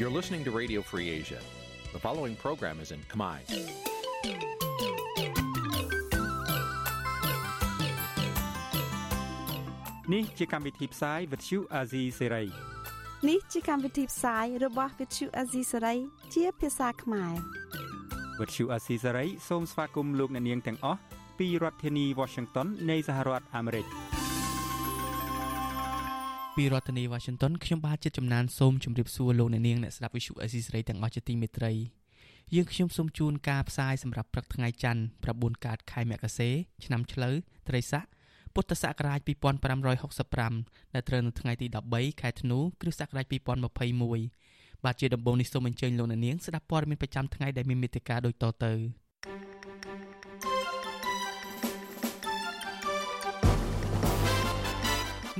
You're listening to Radio Free Asia. The following program is in Khmer. នេះជាកម្មវិធីផ្សាយ Vuthu Azizi Serai នេះជាកម្មវិធីផ្សាយរបស់ Vuthu Azizi Serai ជាភាសាខ្មែរ Vuthu Azizi Serai សូមស្វាគមន៍លោកអ្នកនាងទាំងអស់ពីរដ្ឋធានី Washington នៃសហរដ្ឋអាមេរិក ពីរដ្ឋធានី Washington ខ្ញុំបាទជាចំណានសូមជម្រាបសួរលោកអ្នកនាងអ្នកស្ដាប់ Vuthu Azizi Serai ទាំងអស់ជាទីមេត្រីយើងខ្ញុំសូមជូនការផ្សាយសម្រាប់ព្រឹកថ្ងៃច័ន្ទ9កើតខែមករាឆ្នាំឆ្លូវត្រីស័កពុទ្ធសករាជ2565ដែលត្រូវនៅថ្ងៃទី13ខែធ្នូគ្រិស្តសករាជ2021បាទជាដំបូងនេះសូមអញ្ជើញលោកអ្នកនាងស្ដាប់ព័ត៌មានប្រចាំថ្ងៃដែលមានមេត្តាដូចតទៅ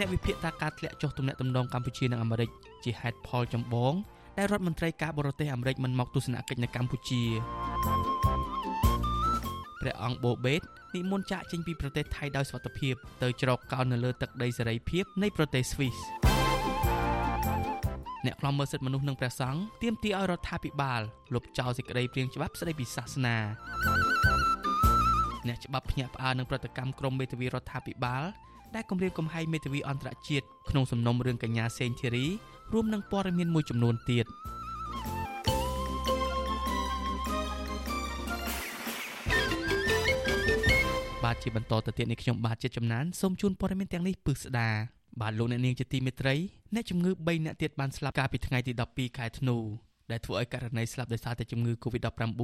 អ្នកវិភាគថាការធ្លាក់ចុះទំនាក់ទំនងកម្ពុជានិងអាមេរិកជាហេតុផលចម្បងដែលរដ្ឋមន្ត្រីការបរទេសអាមេរិកមិនមកទស្សនកិច្ចនៅកម្ពុជាព្រះអង្គបូបេតនិមន្តចាកចេញពីប្រទេសថៃដោយសុវត្ថិភាពទៅច្រកកោននៅលើទឹកដីសេរីភាពនៃប្រទេសស្វីសអ្នកខ្លំមើលសិទ្ធិមនុស្សនិងព្រះសង្ឃទាមទារឲ្យរដ្ឋាភិបាលលុបចោលសេចក្តីព្រាងច្បាប់ស្តីពីសាសនាអ្នកច្បាប់ភ្ញាក់ផ្អើលនឹងប្រតិកម្មក្រមមេធាវីរដ្ឋាភិបាល ដែលគម្រាមកំហែងមេធាវីអន្តរជាតិក្នុងសំណុំរឿងកញ្ញាសេងធីរីរួមនឹងព័ត៌មានមួយចំនួនទៀតបាទជាបន្តទៅទៀតនេះខ្ញុំបាទជាចំណានសូមជូនព័ត៌មានទាំងនេះពឹស្ដាបាទលោកអ្នកនាងជាទីមេត្រីអ្នកជំងឺ3អ្នកទៀតបានស្លាប់កាលពីថ្ងៃទី12ខែធ្នូដែលធ្វើឲ្យករណីស្លាប់ដោយសារតែជំងឺ Covid-19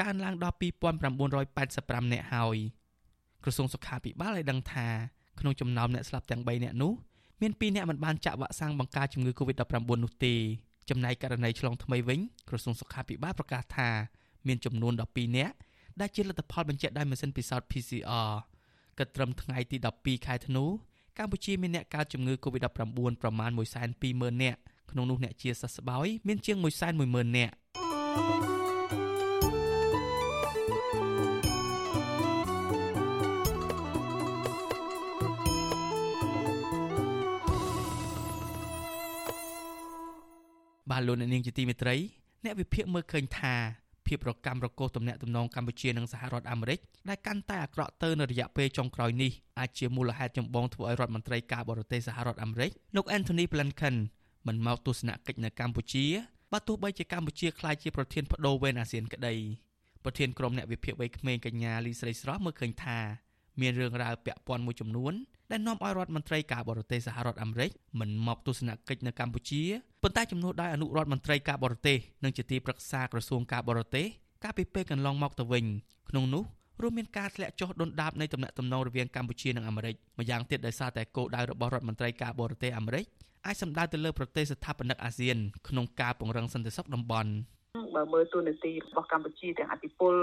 កើនឡើងដល់2985អ្នកហើយក្រសួងសុខាភិបាលបានដឹងថា ក្នុងចំណោមអ្នកស្លាប់ទាំង3អ្នកនោះមាន2អ្នកមិនបានចាក់វ៉ាក់សាំងបង្ការជំងឺ Covid-19 នោះទេចំណែកករណីឆ្លងថ្មីវិញក្រសួងសុខាភិបាលប្រកាសថាមានចំនួន12អ្នកដែលជាលទ្ធផលបញ្ជាក់ដោយម៉ាស៊ីនពិសោធន៍ PCR គិតត្រឹមថ្ងៃទី12ខែធ្នូកម្ពុជាមានអ្នកកើតជំងឺ Covid-19 ប្រមាណ120,000នាក់ក្នុងនោះអ្នកជាសះស្បើយមានជាង110,000នាក់ បាទលោកអ្នកនាងជាទីមេត្រីអ្នកវិភាគមើលឃើញថាភាពរកម្មរកូសទំនាក់ទំនងកម្ពុជានិងសហរដ្ឋអាមេរិកដែលកាន់តែអាក្រក់ទៅនៅរយៈពេលចុងក្រោយនេះអាចជាមូលហេតុចម្បងធ្វើឲ្យរដ្ឋមន្ត្រីការបរទេសសហរដ្ឋអាមេរិកលោក Anthony Blinken មិនមកទស្សនកិច្ចនៅកម្ពុជាបើទោះបីជាកម្ពុជាក្លាយជាប្រធានបដូវវេនអាស៊ានក្តីប្រធានក្រុមអ្នកវិភាគវ័យក្មេងកញ្ញាលីស្រីស្រស់មើលឃើញថា មានរឿងរ៉ាវពាក់ព័ន្ធមួយចំនួនដែលនាំឲ្យរដ្ឋមន្ត្រីការបរទេសសហរដ្ឋអាមេរិកមិនមកទស្សនកិច្ចនៅកម្ពុជាប៉ុន្តែជំនួសដោយអនុរដ្ឋមន្ត្រីការបរទេសនិងជាទីប្រឹក្សាក្រសួងការបរទេសកាលពីពេលកន្លងមកទៅវិញក្នុងនោះរួមមានការធ្លាក់ចុះដុនដាបនៃទំនាក់ទំនងរវាងកម្ពុជានិងអាមេរិកម្យ៉ាងទៀតដោយសារតែគោលដៅរបស់រដ្ឋមន្ត្រីការបរទេសអាមេរិកអាចសម្ដៅទៅលើប្រទេសស្ថាបនិកអាស៊ានក្នុងការពង្រឹងសន្តិសុខតំបន់បើមើលទូនាទីរបស់កម្ពុជាទាំងអធិបុល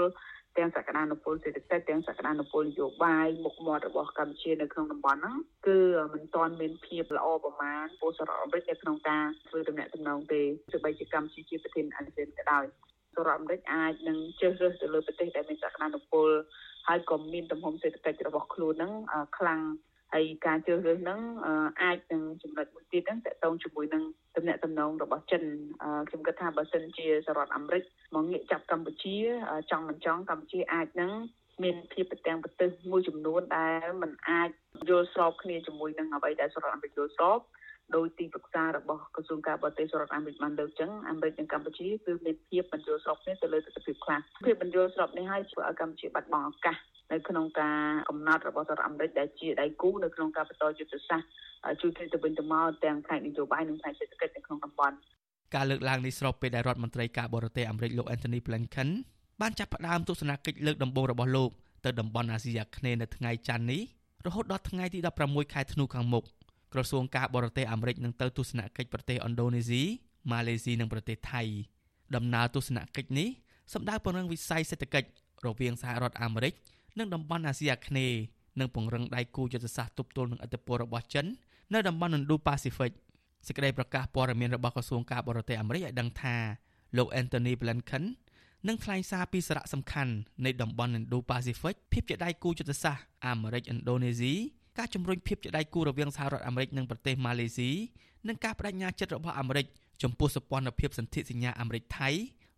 ទាំងសក្តានុពលសេដ្ឋកិច្ចទាំងសក្តានុពលនយោបាយមុខមាត់របស់កម្ពុជានៅក្នុងតំបន់ហ្នឹងគឺមិនទាន់មានភាពល្អប្រមាណពលសហរដ្ឋអាមេរិកនៅក្នុងការធ្វើទំនាក់ទំនងទេទោះបីជាកម្ពុជាជាប្រធានអាស៊ានក៏ដោយសហរដ្ឋអាមេរិកអាចនឹងជ្រើសរើសទៅលើប្រទេសដែលមានសក្តានុពលហើយក៏មានទំហំសេដ្ឋកិច្ចរបស់ខ្លួនហ្នឹងខ្លាំងហើយការជ្រើសរើសហ្នឹងអាចនឹងចំណុចមួយទៀតហ្នឹងតកតងជាមួយនឹង ទំនាក់ទំនងរបស់ចិនខ្ញុំគិតថាបើសិនជាសហរដ្ឋអាមេរិកមកងាកចាប់កម្ពុជាចង់មិនចង់កម្ពុជាអាចនឹងមានភាពប្រទាំងប្រទេសមួយចំនួនដែលมันអាចយល់ស្របគ្នាជាមួយនឹងអ្វីដែលសហរដ្ឋអាមេរិកយល់ស្រប ដោយទីប្រឹក្សារបស់ក្រសួងការបរទេសសហរដ្ឋអាមេរិកបានលើកចឹងអាមេរិកនិងកម្ពុជាគឺមានភាពបញ្យល់ស្របគ្នាទៅលើទស្សនវិជ្ជាខ្លះភាពបញ្យល់ស្របនេះហើយធ្វើឲ្យកម្ពុជាបាត់បង់ឱកាសនៅក្នុងការកំណត់របស់សហរដ្ឋអាមេរិកដែលជាដៃគូនៅក្នុងការបន្តយុទ្ធសាស្ត្រជួយគ្នាទៅវិញទៅមកទាំងផ្នែកនយោបាយនិងផ្នែកសេដ្ឋកិច្ចនៅក្នុងតំបន់ការលើកឡើងនេះស្របពេលដែលរដ្ឋមន្ត្រីការបរទេសអាមេរិកលោក Anthony Blinken បានចាប់ផ្ដើមទស្សនកិច្ចលើកដំបូងរបស់លោកទៅតំបន់អាស៊ីអាគ្នេយ៍នៅថ្ងៃច័ន្ទនេះរហូតដល់ថ្ងៃទី16ខែធ្នូខាងមុខ ក្រសួងការបរទេសអាមេរិកនឹងទៅទស្សនកិច្ចប្រទេសឥណ្ឌូនេស៊ីម៉ាឡេស៊ីនិងប្រទេសថៃដំណើរទស្សនកិច្ចនេះសម្ដៅពង្រឹងវិស័យសេដ្ឋកិច្ចរវាងសហរដ្ឋអាមេរិកនិងតំបន់អាស៊ីអាគ្នេយ៍និងពង្រឹងដៃគូយុទ្ធសាស្ត្រទប់ទល់នឹងឥទ្ធិពលរបស់ចិននៅតំបន់ Indo-Pacific សេចក្តីប្រកាសព័ត៌មានរបស់ក្រសួងការបរទេសអាមេរិកឲ្យដឹងថាលោក Anthony Blinken នឹងថ្លែងសារពីសារៈសំខាន់នៃតំបន់ Indo-Pacific ភាពជាដៃគូយុទ្ធសាស្ត្រអាមេរិកឥណ្ឌូនេស៊ី ការជំរុញភាពជាដៃគូរវាងសហរដ្ឋអាមេរិកនិងប្រទេសម៉ាឡេស៊ីនិងការបដិញ្ញាចិត្តរបស់អាមេរិកចំពោះសព័ន្ធភាពសន្ធិសញ្ញាអាមេរិកថៃ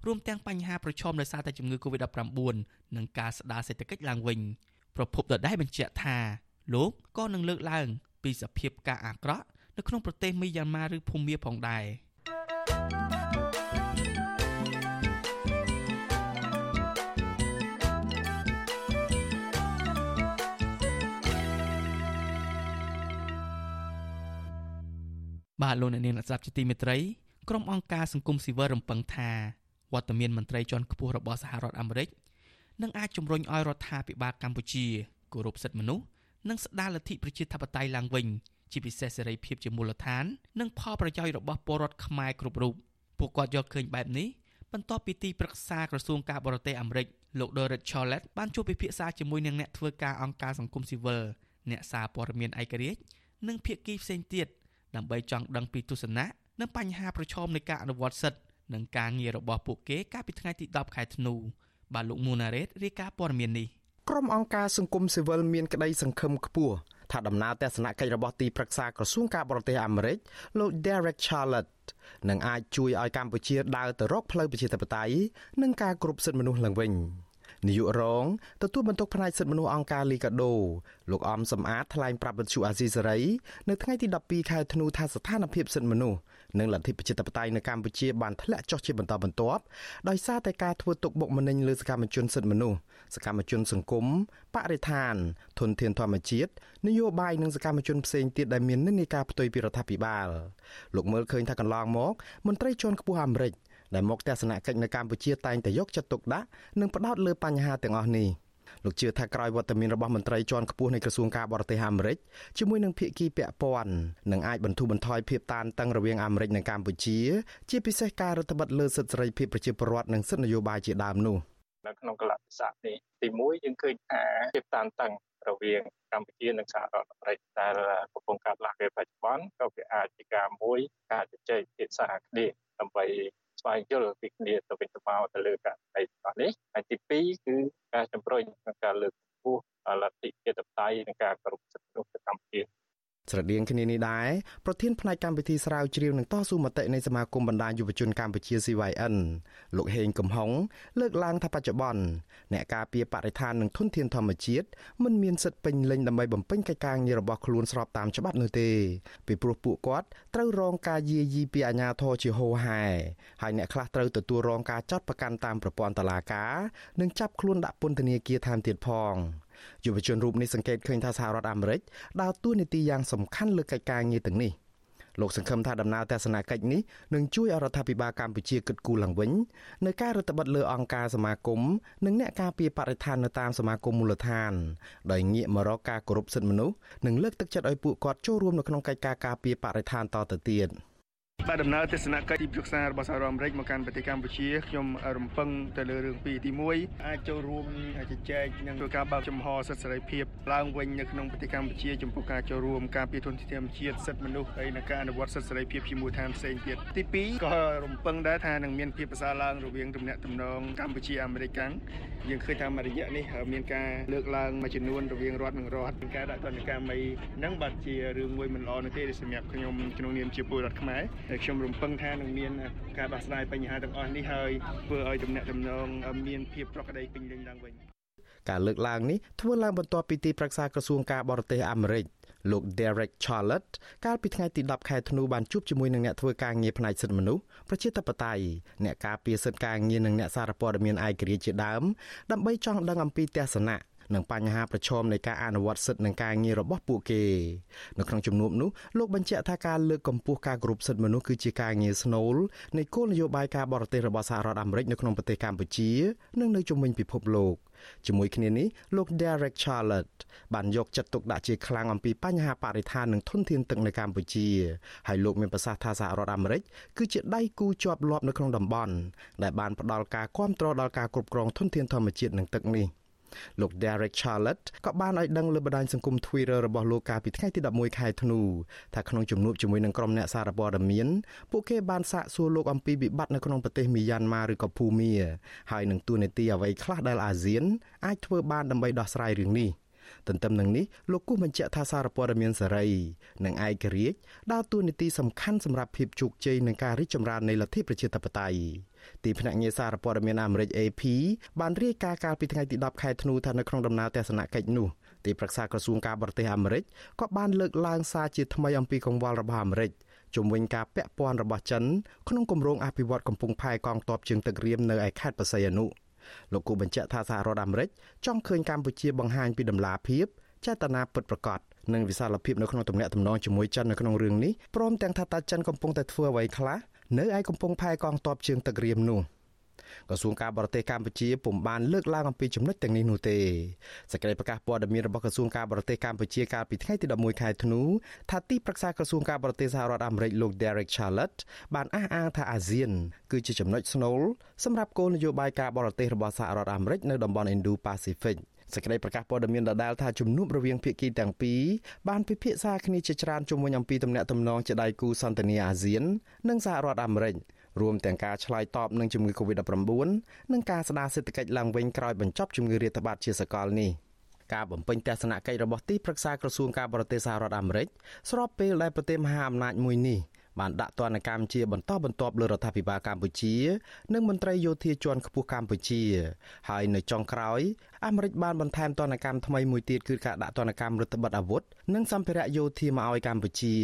រួមទាំងបញ្ហាប្រឈមដោយសារតែជំងឺ Covid-19 និងការស្ដារសេដ្ឋកិច្ចឡើងវិញប្រពន្ធដដែលបញ្ជាក់ថាលោកក៏នឹងលើកឡើងពីសភាពការអាក្រក់នៅក្នុងប្រទេសមីយ៉ាន់ម៉ាឬភូមាផងដែរ បាទលោកអ្នកនាងអ្នកស្ដាប់ជាទីមេត្រីក្រុមអង្គការសង្គមស៊ីវិលរំពឹងថាវត្តមានមន្ត្រីជាន់ខ្ពស់របស់សហរដ្ឋអាមេរិកនឹងអាចជំរុញឲ្យរដ្ឋាភិបាលកម្ពុជាគោរពសិទ្ធិមនុស្សនិងស្ដារលទ្ធិប្រជាធិបតេយ្យឡើងវិញជាពិសេសសេរីភាពជាមូលដ្ឋាន និងផលប្រយោជន៍របស់ពលរដ្ឋខ្មែរគ្រប់រូបពួកគាត់យកឃើញបែបនេះបន្ទាប់ពីទីប្រឹក្សាក្រសួងការបរទេសអាមេរិកលោក Dorrit Chollet បានជួបពិភាក្សាជាមួយនឹងអ្នកធ្វើការអង្គការសង្គមស៊ីវិលអ្នកសារព័ត៌មានឯករាជ្យនិងភាគីផ្សេងទៀត ដើម្បីចង់ដឹងពីទស្សនៈនិងបញ្ហាប្រឈមនៃការអនុវត្តសិទ្ធិនិងការងាររបស់ពួកគេកាលពីថ្ងៃទី10ខែធ្នូបាទលោកមូណារ៉េតរាយការណ៍ព័ត៌មាននេះក្រុមអង្គការសង្គមស៊ីវិលមានក្តីសង្ឃឹមខ្ពស់ថាដំណើរទស្សនកិច្ចរបស់ទីប្រឹក្សាក្រសួងការបរទេសអាមេរិកលោក Derek Charlotte នឹងអាចជួយឲ្យកម្ពុជាដើរទៅរកផ្លូវប្រជាធិបតេយ្យនិងការគ្រប់សិទ្ធិមនុស្សឡើងវិញ នាយករងទទួលបន្ទុកផ្នែកសិទ្ធិមនុស្សអង្គការលីកាដូលោកអំសំអាតថ្លែងប្រាប់វិទ្យុអាស៊ីសេរីនៅថ្ងៃទី12ខែធ្នូថាស្ថានភាពសិទ្ធិមនុស្សនិងលទ្ធិប្រជាធិបតេយ្យនៅកម្ពុជាបានធ្លាក់ចុះជាបន្តបន្ទាប់ដោយសារតែការធ្វើទុកបុកម្នេញលើសកម្មជនសិទ្ធិមនុស្សសកម្មជនសង្គមបរិស្ថានធនធានធម្មជាតិនយោបាយនិងសកម្មជនផ្សេងទៀតដែលមាននិន្នាការផ្ទុយពីរដ្ឋាភិបាលលោកមើលឃើញថាកន្លងមកមន្ត្រីជាន់ខ្ពស់អាមេរិក ដែលមកទស្សនកិច្ចនៅកម្ពុជាតែងតែយកចិត្តទុកដាក់និងផ្ដោតលើបញ្ហាទាំងអស់នេះលោកជឿថាក្រោយវត្តមានរបស់មន្ត្រីជាន់ខ្ពស់នៃក្រសួងការបរទេសអាមេរិកជាមួយនឹងភាគីពាក់ព័ន្ធនឹងអាចបន្ធូរបន្ថយភាពតានតឹងរវាងអាមេរិកនិងកម្ពុជា ជាពិសេសការរដ្ឋបတ်លើសិទ្ធិសេរីភាពប្រជាពលរដ្ឋនិងសិទ្ធិនយោបាយជាដើមនោះនៅក្នុងកលៈទេសៈនេះទី1យើងឃើញថាភាពតានតឹងរវាងកម្ពុជានិងសហរដ្ឋអាមេរិកដែលកំពុងកើតឡើងពេលបច្ចុប្បន្នក៏វាអាចជាការមួយការជជែកពិភាក្សាគ្នាដើម្បី ស្វែងយល់ពីគ្នាទៅវិញទៅមកទៅលើករណីទាំងនេះហើយទី2គឺការជំរុញនិងការលើកកម្ពស់លទ្ធិជាតិបតៃនិងការគោរពសិទ្ធិមនុស្សនៅកម្ពុជា ស្រដៀងគ្នានេះដែរប្រធានផ្នែកកម្មវិធីស្រាវជ្រាវនឹងតស៊ូមតិនៃសមាគមបណ្ដាញយុវជនកម្ពុជា CYN លោកហេងកំហុងលើកឡើងថាបច្ចុប្បន្នអ្នកការពារបរិស្ថាននិងធនធានធម្មជាតិមិនមានសិទ្ធិពេញលេញដើម្បីបំពេញកិច្ចការងាររបស់ខ្លួនស្របតាមច្បាប់នោះទេពីព្រោះពួកគាត់ត្រូវរងការយាយីពីអាជ្ញាធរជាហូរហែហើយអ្នកខ្លះត្រូវទទួលរងការចាត់ប្រកាន់តាមប្រព័ន្ធតុលាការនិងចាប់ខ្លួនដាក់ពន្ធនាគារថែមទៀតផង យុវជនរូបនេះសង្កេតឃើញថាសហរដ្ឋអាមេរិកដើរតួនាទីយ៉ាងសំខាន់លើកិច្ចការងារទាំងនេះលោកសង្ឃឹមថាដំណើរទស្សនកិច្ចនេះនឹងជួយឲ្យរដ្ឋាភិបាលកម្ពុជាគិតគូរឡើងវិញនៅការរដ្ឋបတ်លើអង្គការសមាគមនិងអ្នកការពារបរិស្ថាននៅតាមសមាគមមូលដ្ឋានដោយងាកមករកការគោរពសិទ្ធិមនុស្សនិងលើកទឹកចិត្តឲ្យពួកគាត់ចូលរួមនៅក្នុងកិច្ចការការពារបរិស្ថានតទៅទៀត។ បាទដំណើរទស្សនកិច្ចទីប្រឹក្សារបស់សហរដ្ឋអាមេរិកមកកាន់ប្រទេសកម្ពុជាខ្ញុំរំពឹងទៅលើរឿងពីរទី1អាចចូលរួមជជែកនិងធ្វើការបើកចំហសិទ្ធិសេរីភាពឡើងវិញនៅក្នុងប្រទេសកម្ពុជាចំពោះការចូលរួមការពារធនធានធម្មជាតិសិទ្ធិមនុស្សហើយនិងការអនុវត្តសិទ្ធិសេរីភាពជាមួយឋានផ្សេងទៀតទី2ក៏រំពឹងដែរថានឹងមានភាពប្រសើរឡើងរវាងទំនាក់ទំនងកម្ពុជាអាមេរិកកាំងយើងឃើញថាមួយរយៈនេះមានការលើកឡើងមួយចំនួនរវាងរដ្ឋនិងរដ្ឋការដាក់ទណ្ឌកម្មអីហ្នឹងបាទជារឿងមួយមិនល្អនោះទេសម្រាប់ខ្ញុំក្នុងនាមជាពលរដ្ឋខ្មែរហើយខ្ញុំរំពឹងថានឹងមានការដោះស្រាយបញ្ហាទាំងអស់នេះហើយធ្វើឲ្យទំនាក់ទំនងមានភាពប្រក្រតីពេញលេញឡើងវិញការលើកឡើងនេះធ្វើឡើងបន្ទាប់ពីទីប្រឹក្សាក្រសួងការបរទេសអាមេរិកលោក Derek Charlotte កាលពីថ្ងៃទី10ខែធ្នូបានជួបជាមួយនឹងអ្នកធ្វើការងារផ្នែកសិទ្ធិមនុស្សប្រជាធិបតេយ្យអ្នកការពារសិទ្ធិការងារនិងអ្នកសារព័ត៌មានឯករាជ្យជាដើមដើម្បីចង់ដឹងអំពីទស្សនៈ និងបញ្ហាប្រឈមនៃការអនុវត្តសិទ្ធិនិងការងាររបស់ពួកគេនៅក្នុងជំនួបនោះលោកបញ្ជាក់ថាការលើកកម្ពស់ការគោរពសិទ្ធិមនុស្សគឺជាការងារស្នូលនៃគោលនយោបាយការបរទេសរបស់សហរដ្ឋអាមេរិកនៅក្នុងប្រទេសកម្ពុជានិងនៅជុំវិញពិភពលោកជាមួយគ្នានេះលោក Derek Charlotte បានយកចិត្តទុកដាក់ជាខ្លាំងអំពីបញ្ហាបរិស្ថាននិងធនធានទឹកនៅកម្ពុជាហើយលោកមានប្រសាសន៍ថាសហរដ្ឋអាមេរិកគឺជាដៃគូជាប់លាប់នៅក្នុងតំបន់ដែលបានផ្ដល់ការគាំទ្រដល់ការគ្រប់គ្រងធនធានធម្មជាតិនិងទឹកនេះ។ លោក Derek Charlotte ក៏បានឲ្យដឹងលើបណ្ដាញសង្គម Twitter របស់លោកកាលពីថ្ងៃទី11ខែធ្នូថាក្នុងជំនួបជាមួយនឹងក្រុមអ្នកសារព័ត៌មានពួកគេបានសាកសួរលោកអំពីវិបត្តិនៅក្នុងប្រទេសមីយ៉ាន់ម៉ាឬក៏ភូមាហើយនឹងទួលនីតិអ្វីខ្លះដែលអាស៊ានអាចធ្វើបានដើម្បីដោះស្រាយរឿងនេះ ទន្ទឹមនឹងនេះលោកគូបញ្ជាក់ថាសារព័ត៌មានសេរីនិងឯករាជ្យដើរតួនាទីសំខាន់សម្រាប់ភាពជោគជ័យនិងការរីកចម្រើននៃលទ្ធិប្រជាធិបតេយ្យទីភ្នាក់ងារសារព័ត៌មានអាមេរិក AP បានរាយការណ៍កាលពីថ្ងៃទី10ខែធ្នូថានៅក្នុងដំណើរទស្សនកិច្ចនោះទីប្រឹក្សាក្រសួងការបរទេសអាមេរិកក៏បានលើកឡើងសារជាថ្មីអំពីកង្វល់របស់អាមេរិកជំវិញការពាក់ព័ន្ធរបស់ចិនក្នុងគម្រោងអភិវឌ្ឍកំពង់ផែកងទ័ពជើងទឹករៀមនៅឯខេត្តបរសៃអនុ លោកគូបញ្ជាក់ថាសហរដ្ឋអាមេរិកចង់ឃើញកម្ពុជាបង្ហាញពីដំណាភាពចេតនាពិតប្រាកដនិងវិសាលភាពនៅក្នុងទំនាក់ទំនងជាមួយចិននៅក្នុងរឿងនេះព្រមទាំងថាតើចិនកំពុងតែធ្វើអ្វីខ្លះនៅឯកំពង់ផែកងទ័ពជើងទឹករៀមនោះ។ ក្រសួងការបរទេសកម្ពុជាពុំបានលើកឡើងអំពីចំណុចទាំងនេះនោះទេសេចក្តីប្រកាសព័ត៌មានរបស់ក្រសួងការបរទេសកម្ពុជាកាលពីថ្ងៃទី11ខែធ្នូថាទីប្រឹក្សាក្រសួងការបរទេសសហរដ្ឋអាមេរិកលោក Derek Charlotte បានអះអាងថាអាស៊ាន គឺជាចំណុចស្នូលសម្រាប់គោលនយោបាយការបរទេសរបស់សហរដ្ឋអាមេរិកនៅតំបន់ Indo-Pacific សេចក្តីប្រកាសព័ត៌មានដដែលថាជំនួបរវាងភាគីទាំងពីរបានពិភាក្សាគ្នាជាច្រើនជុំវិញអំពីទំនាក់ទំនងជាដៃគូសន្តិនិកអាស៊ាន និងសហរដ្ឋអាមេរិក រួមទាំងការឆ្លើយតបនឹងជំងឺ Covid-19 និងការស្ដារសេដ្ឋកិច្ចឡើងវិញក្រោយបញ្ចប់ជំងឺរាតត្បាតជាសកលនេះការបំពេញទស្សនកិច្ចរបស់ទីប្រឹក្សាក្រសួងការបរទេសសហរដ្ឋអាមេរិកស្របពេលដែលប្រទេសមហាអំណាចមួយនេះបានដាក់ទណ្ឌកម្មជាបន្តបន្ទាប់លើរដ្ឋាភិបាលកម្ពុជា និងមន្ត្រីយោធាជាន់ខ្ពស់កម្ពុជា ហើយនៅចុងក្រោយអាមេរិកបានបន្ថែមទណ្ឌកម្មថ្មីមួយទៀតគឺការដាក់ទណ្ឌកម្មរដ្ឋបិទអាវុធនិងសម្ភារៈយោធាមកឲ្យកម្ពុជា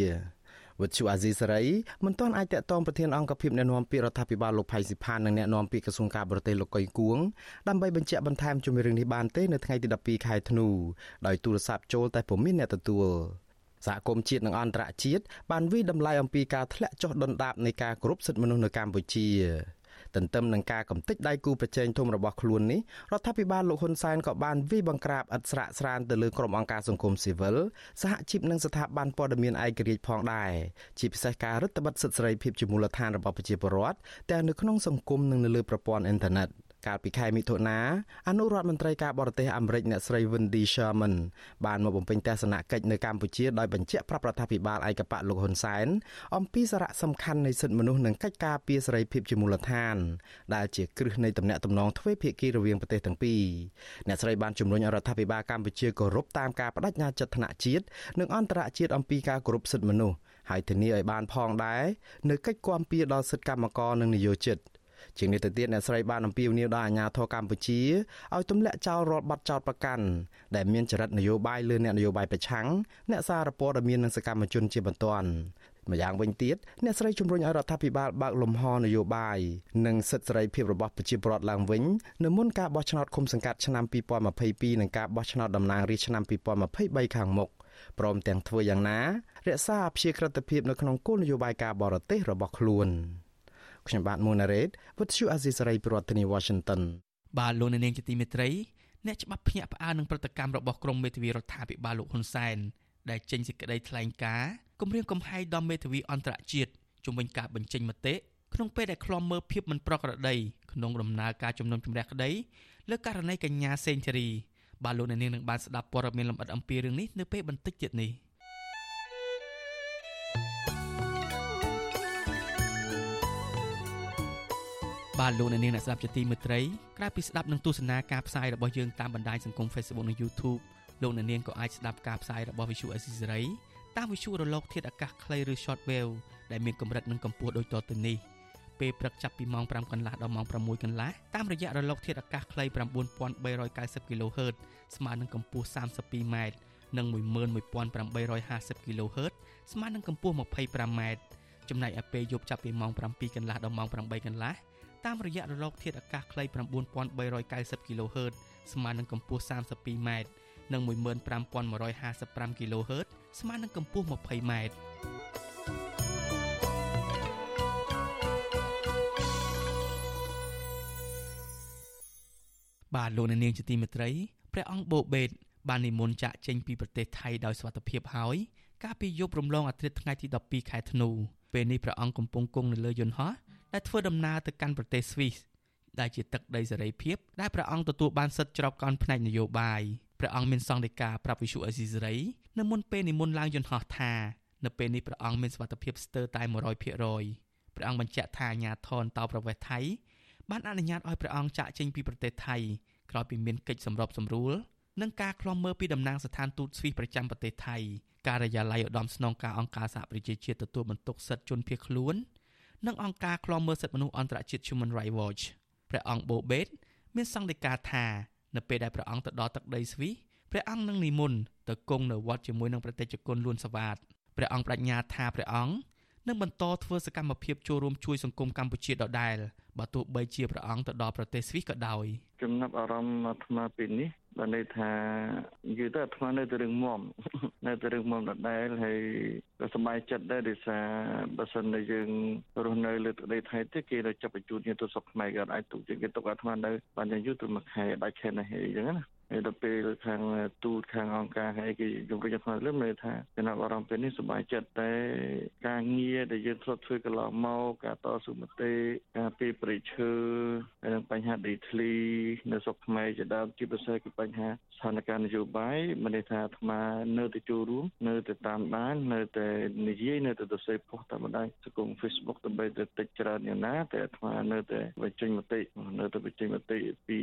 វិទ្យុអាស៊ីសេរីមិនទាន់អាចតតងប្រធានអង្គភិបអ្នកណែនាំពាក្យរដ្ឋាភិបាលលោកផៃស៊ីផាននិងអ្នកណែនាំពាក្យក្រសួងការបរទេសលោកកុយគួងដើម្បីបញ្ជាក់បន្ថែមជំរឿងនេះបានទេនៅថ្ងៃទី12ខែធ្នូដោយទូរស័ព្ទចូលតែពុំមានអ្នកទទួលសហគមន៍ជាតិនិងអន្តរជាតិបានវិតម្លៃអំពីការធ្លាក់ចុះដុនដាបនៃការគោរពសិទ្ធិមនុស្សនៅកម្ពុជា ទន្ទឹមនឹងការកំទេចដៃគូប្រជែងធំរបស់ខ្លួននេះរដ្ឋាភិបាលលោកហ៊ុនសែនក៏បានវិបង្ក្រាបឥតស្រាកស្រានទៅលើក្រុមអង្គការសង្គមស៊ីវិលសហជីពនិងស្ថាប័នព័ត៌មានឯករាជ្យផងដែរជាពិសេសការរឹតបន្តឹងសិទ្ធិសេរីភាពជាមូលដ្ឋានរបស់ប្រជាពលរដ្ឋទាំងនៅក្នុងសង្គមនិងនៅលើប្រព័ន្ធអ៊ីនធឺណិត កាលពីខែមិថុនាអនុរដ្ឋមន្ត្រីការបរទេសអាមេរិកអ្នកស្រី Wendy Sherman បានមកបំពេញទស្សនកិច្ចនៅកម្ពុជាដោយបញ្ជាក់ប្រាប់រដ្ឋាភិបាលឯកបៈលោកហ៊ុនសែនអំពីសារៈសំខាន់នៃសិទ្ធិមនុស្សនិងកិច្ចការពារសេរីភាពជាមូលដ្ឋាន ដែលជាគ្រឹះនៃទំនាក់ទំនងទ្វេភាគីរវាងប្រទេសទាំងពីរអ្នកស្រីបានជំរុញឲ្យរដ្ឋាភិបាលកម្ពុជាគោរពតាមការបដិញ្ញាចិត្តថ្នាក់ជាតិនិងអន្តរជាតិអំពីការគោរពសិទ្ធិមនុស្សហើយធានាឲ្យបានផងដែរនៅកិច្ចគាំពៀដល់សិទ្ធិកម្មករនិងនិយោជិត ជាងនេះទៅទៀតអ្នកស្រីបានអំពាវនាវដល់អាជ្ញាធរកម្ពុជាឲ្យទម្លាក់ចោលរាល់បទចោទប្រកាន់ដែលមានចរិតនយោបាយលើអ្នកនយោបាយប្រឆាំងអ្នកសារព័ត៌មាននិងសកម្មជនជាបន្ទាន់ម្យ៉ាងវិញទៀតអ្នកស្រីជំរុញឲ្យរដ្ឋាភិបាលបើកលំហនយោបាយនិងសិទ្ធិសេរីភាពរបស់ប្រជាពលរដ្ឋឡើងវិញនៅមុនការបោះឆ្នោតឃុំសង្កាត់ឆ្នាំ2022និងការបោះឆ្នោតតំណាងរាស្ត្រឆ្នាំ2023ខាងមុខព្រមទាំងធ្វើយ៉ាងណារក្សាអព្យាក្រឹតភាពនៅក្នុងគោលនយោបាយការបរទេសរបស់ខ្លួន។ ខ្ញុំបាទមុនណារ៉េត With you Azisari ប្រធានាទី Washington បាទលោកនាងជាទីមេត្រីអ្នកច្បាប់ភ្ញាក់ផ្អើលនឹងប្រតិកម្មរបស់ក្រមមេធាវីរដ្ឋាភិបាលលោកហ៊ុនសែនដែលចេញសេចក្តីថ្លែងការណ៍គម្រាមកំហែងដល់មេធាវីអន្តរជាតិជំវិញការបញ្ចេញមតិក្នុងពេលដែលខ្លំមើលភាពមិនប្រក្រតីក្នុងដំណើរការជំនុំជម្រះក្តីលើករណីកញ្ញាសេងធីរីបាទលោកនាងនឹងបានស្ដាប់ព័ត៌មានលម្អិតអំពីរឿងនេះនៅពេលបន្តិចទៀតនេះ បាទលោកអ្នកនាងអ្នកស្ដាប់ជាទីមេត្រីក្រៅពីស្ដាប់និងទស្សនាការផ្សាយរបស់យើងតាមបណ្ដាញសង្គម Facebook និង YouTube លោកអ្នកនាងក៏អាចស្ដាប់ការផ្សាយរបស់ Visual Assisary តាមវិទ្យុរលកធាតុអាកាសខ្លីឬ Shortwave ដែលមានកម្រិតនិងកម្ពស់ដូចតទៅនេះពេលព្រឹកចាប់ពីម៉ោង5កន្លះដល់ម៉ោង6កន្លះតាមរយៈរលកធាតុអាកាសខ្លី9390 kHz ស្មើនឹងកម្ពស់ 32m និង11850 kHz ស្មើនឹងកម្ពស់ 25m ចំណែកឯពេលយប់ចាប់ពីម៉ោង7កន្លះដល់ម៉ោង8កន្លះ តាមរយៈរលកធាតុអាកាសខ្លី9390 kHz ស្មើនឹងកម្ពស់ 32m និង15155 kHz ស្មើនឹងកម្ពស់ 20m បាទលោកនាងជាទីមេត្រីព្រះអង្គបូបេតបាននិមន្តចាក់ចេញពីប្រទេសថៃដោយសុវត្ថិភាពហើយកាលពីយប់រំលងអាទិត្យថ្ងៃទី12ខែធ្នូពេលនេះព្រះអង្គកំពុងគង់នៅលើយន្តហោះ ដែលធ្វើដំណើរទៅកាន់ប្រទេសស្វីសដែលជាទឹកដីសេរីភាពដែលព្រះអង្គទទួលបានសិទ្ធិច្របកនផ្នែកនយោបាយព្រះអង្គមានសង្ឃដីកាប្រាប់វិសុអេស៊ីសេរីនៅមុនពេលនិមន្តឡើងយន្តហោះថានៅពេលនេះព្រះអង្គមានសុខភាពស្ទើរតែ100%ព្រះអង្គបញ្ជាក់ថាអាញាធនតោប្រវេសថៃបានអនុញ្ញាតឲ្យព្រះអង្គចាកចេញពីប្រទេសថៃក្រោយពីមានកិច្ចសម្របសម្រួលនិងការឃ្លាំមើលពីតំណាងស្ថានទូតស្វីសប្រចាំប្រទេសថៃការិយាល័យឧត្តមស្នងការអង្គការសហប្រជាជាតិទទួលបន្ទុកសិទ្ធិជនភៀសខ្លួន និងអង្គការឃ្លាំមើលសិទ្ធិមនុស្សអន្តរជាតិ Human Rights Watch ព្រះអង្គបូបេតមានសង្កេតការថានៅពេលដែលព្រះអង្គទៅដល់ទឹកដីស្វីសព្រះអង្គនឹងនិមន្តទៅគង់នៅវត្តជាមួយនឹងប្រតិជនគុណលួនសវ៉ាតព្រះអង្គបញ្ញាថាព្រះអង្គ នឹងបន្តធ្វើសកម្មភាពចូលរួមជួយសង្គមកម្ពុជាដដែលបើទោះបីជាព្រះអង្គទៅដល់ប្រទេសស្វីសក៏ដោយចំណាប់អារម្មណ៍អាត្មាពេលនេះបានន័យថានិយាយទៅអាត្មានៅតែរឿងមុំនៅតែរឿងមុំដដែលហើយក៏សប្បាយចិត្តដែរដោយសារបើសិនតែយើងរស់នៅលើទឹកដីថៃទេគេទៅចាប់បញ្ជូនយើងទៅស្រុកខ្មែរក៏អាចទុកជាងគេទុកអាត្មានៅបានយ៉ាងយូរទៅមួយខែដាច់ខែនេះអញ្ចឹងណាហើយ ដល់ពេលខាងទូតខាងអង្គការហើយគេជំរុញឲ្យលើមើលថាចំណាប់អារម្មណ៍ពេលនេះសប្បាយចិត្តតែការងារដែលយើងធ្លាប់ធ្វើកន្លងមកការតស៊ូមតិការពីប្រតិឈើហើយនឹងបញ្ហាដីធ្លីនៅស្រុកខ្មែរជាដើមជាពិសេសគឺបញ្ហាស្ថានភាពនយោបាយមិនន័យថាអាត្មានៅតែចូលរួមនៅតែតាមដាននៅតែនិយាយនៅតែទៅសេផុសតាមបណ្ដាញសង្គម Facebook ដើម្បីទៅតិចច្រើនយ៉ាងណាតែអាត្មានៅតែបញ្ចេញមតិនៅតែបញ្ចេញមតិពី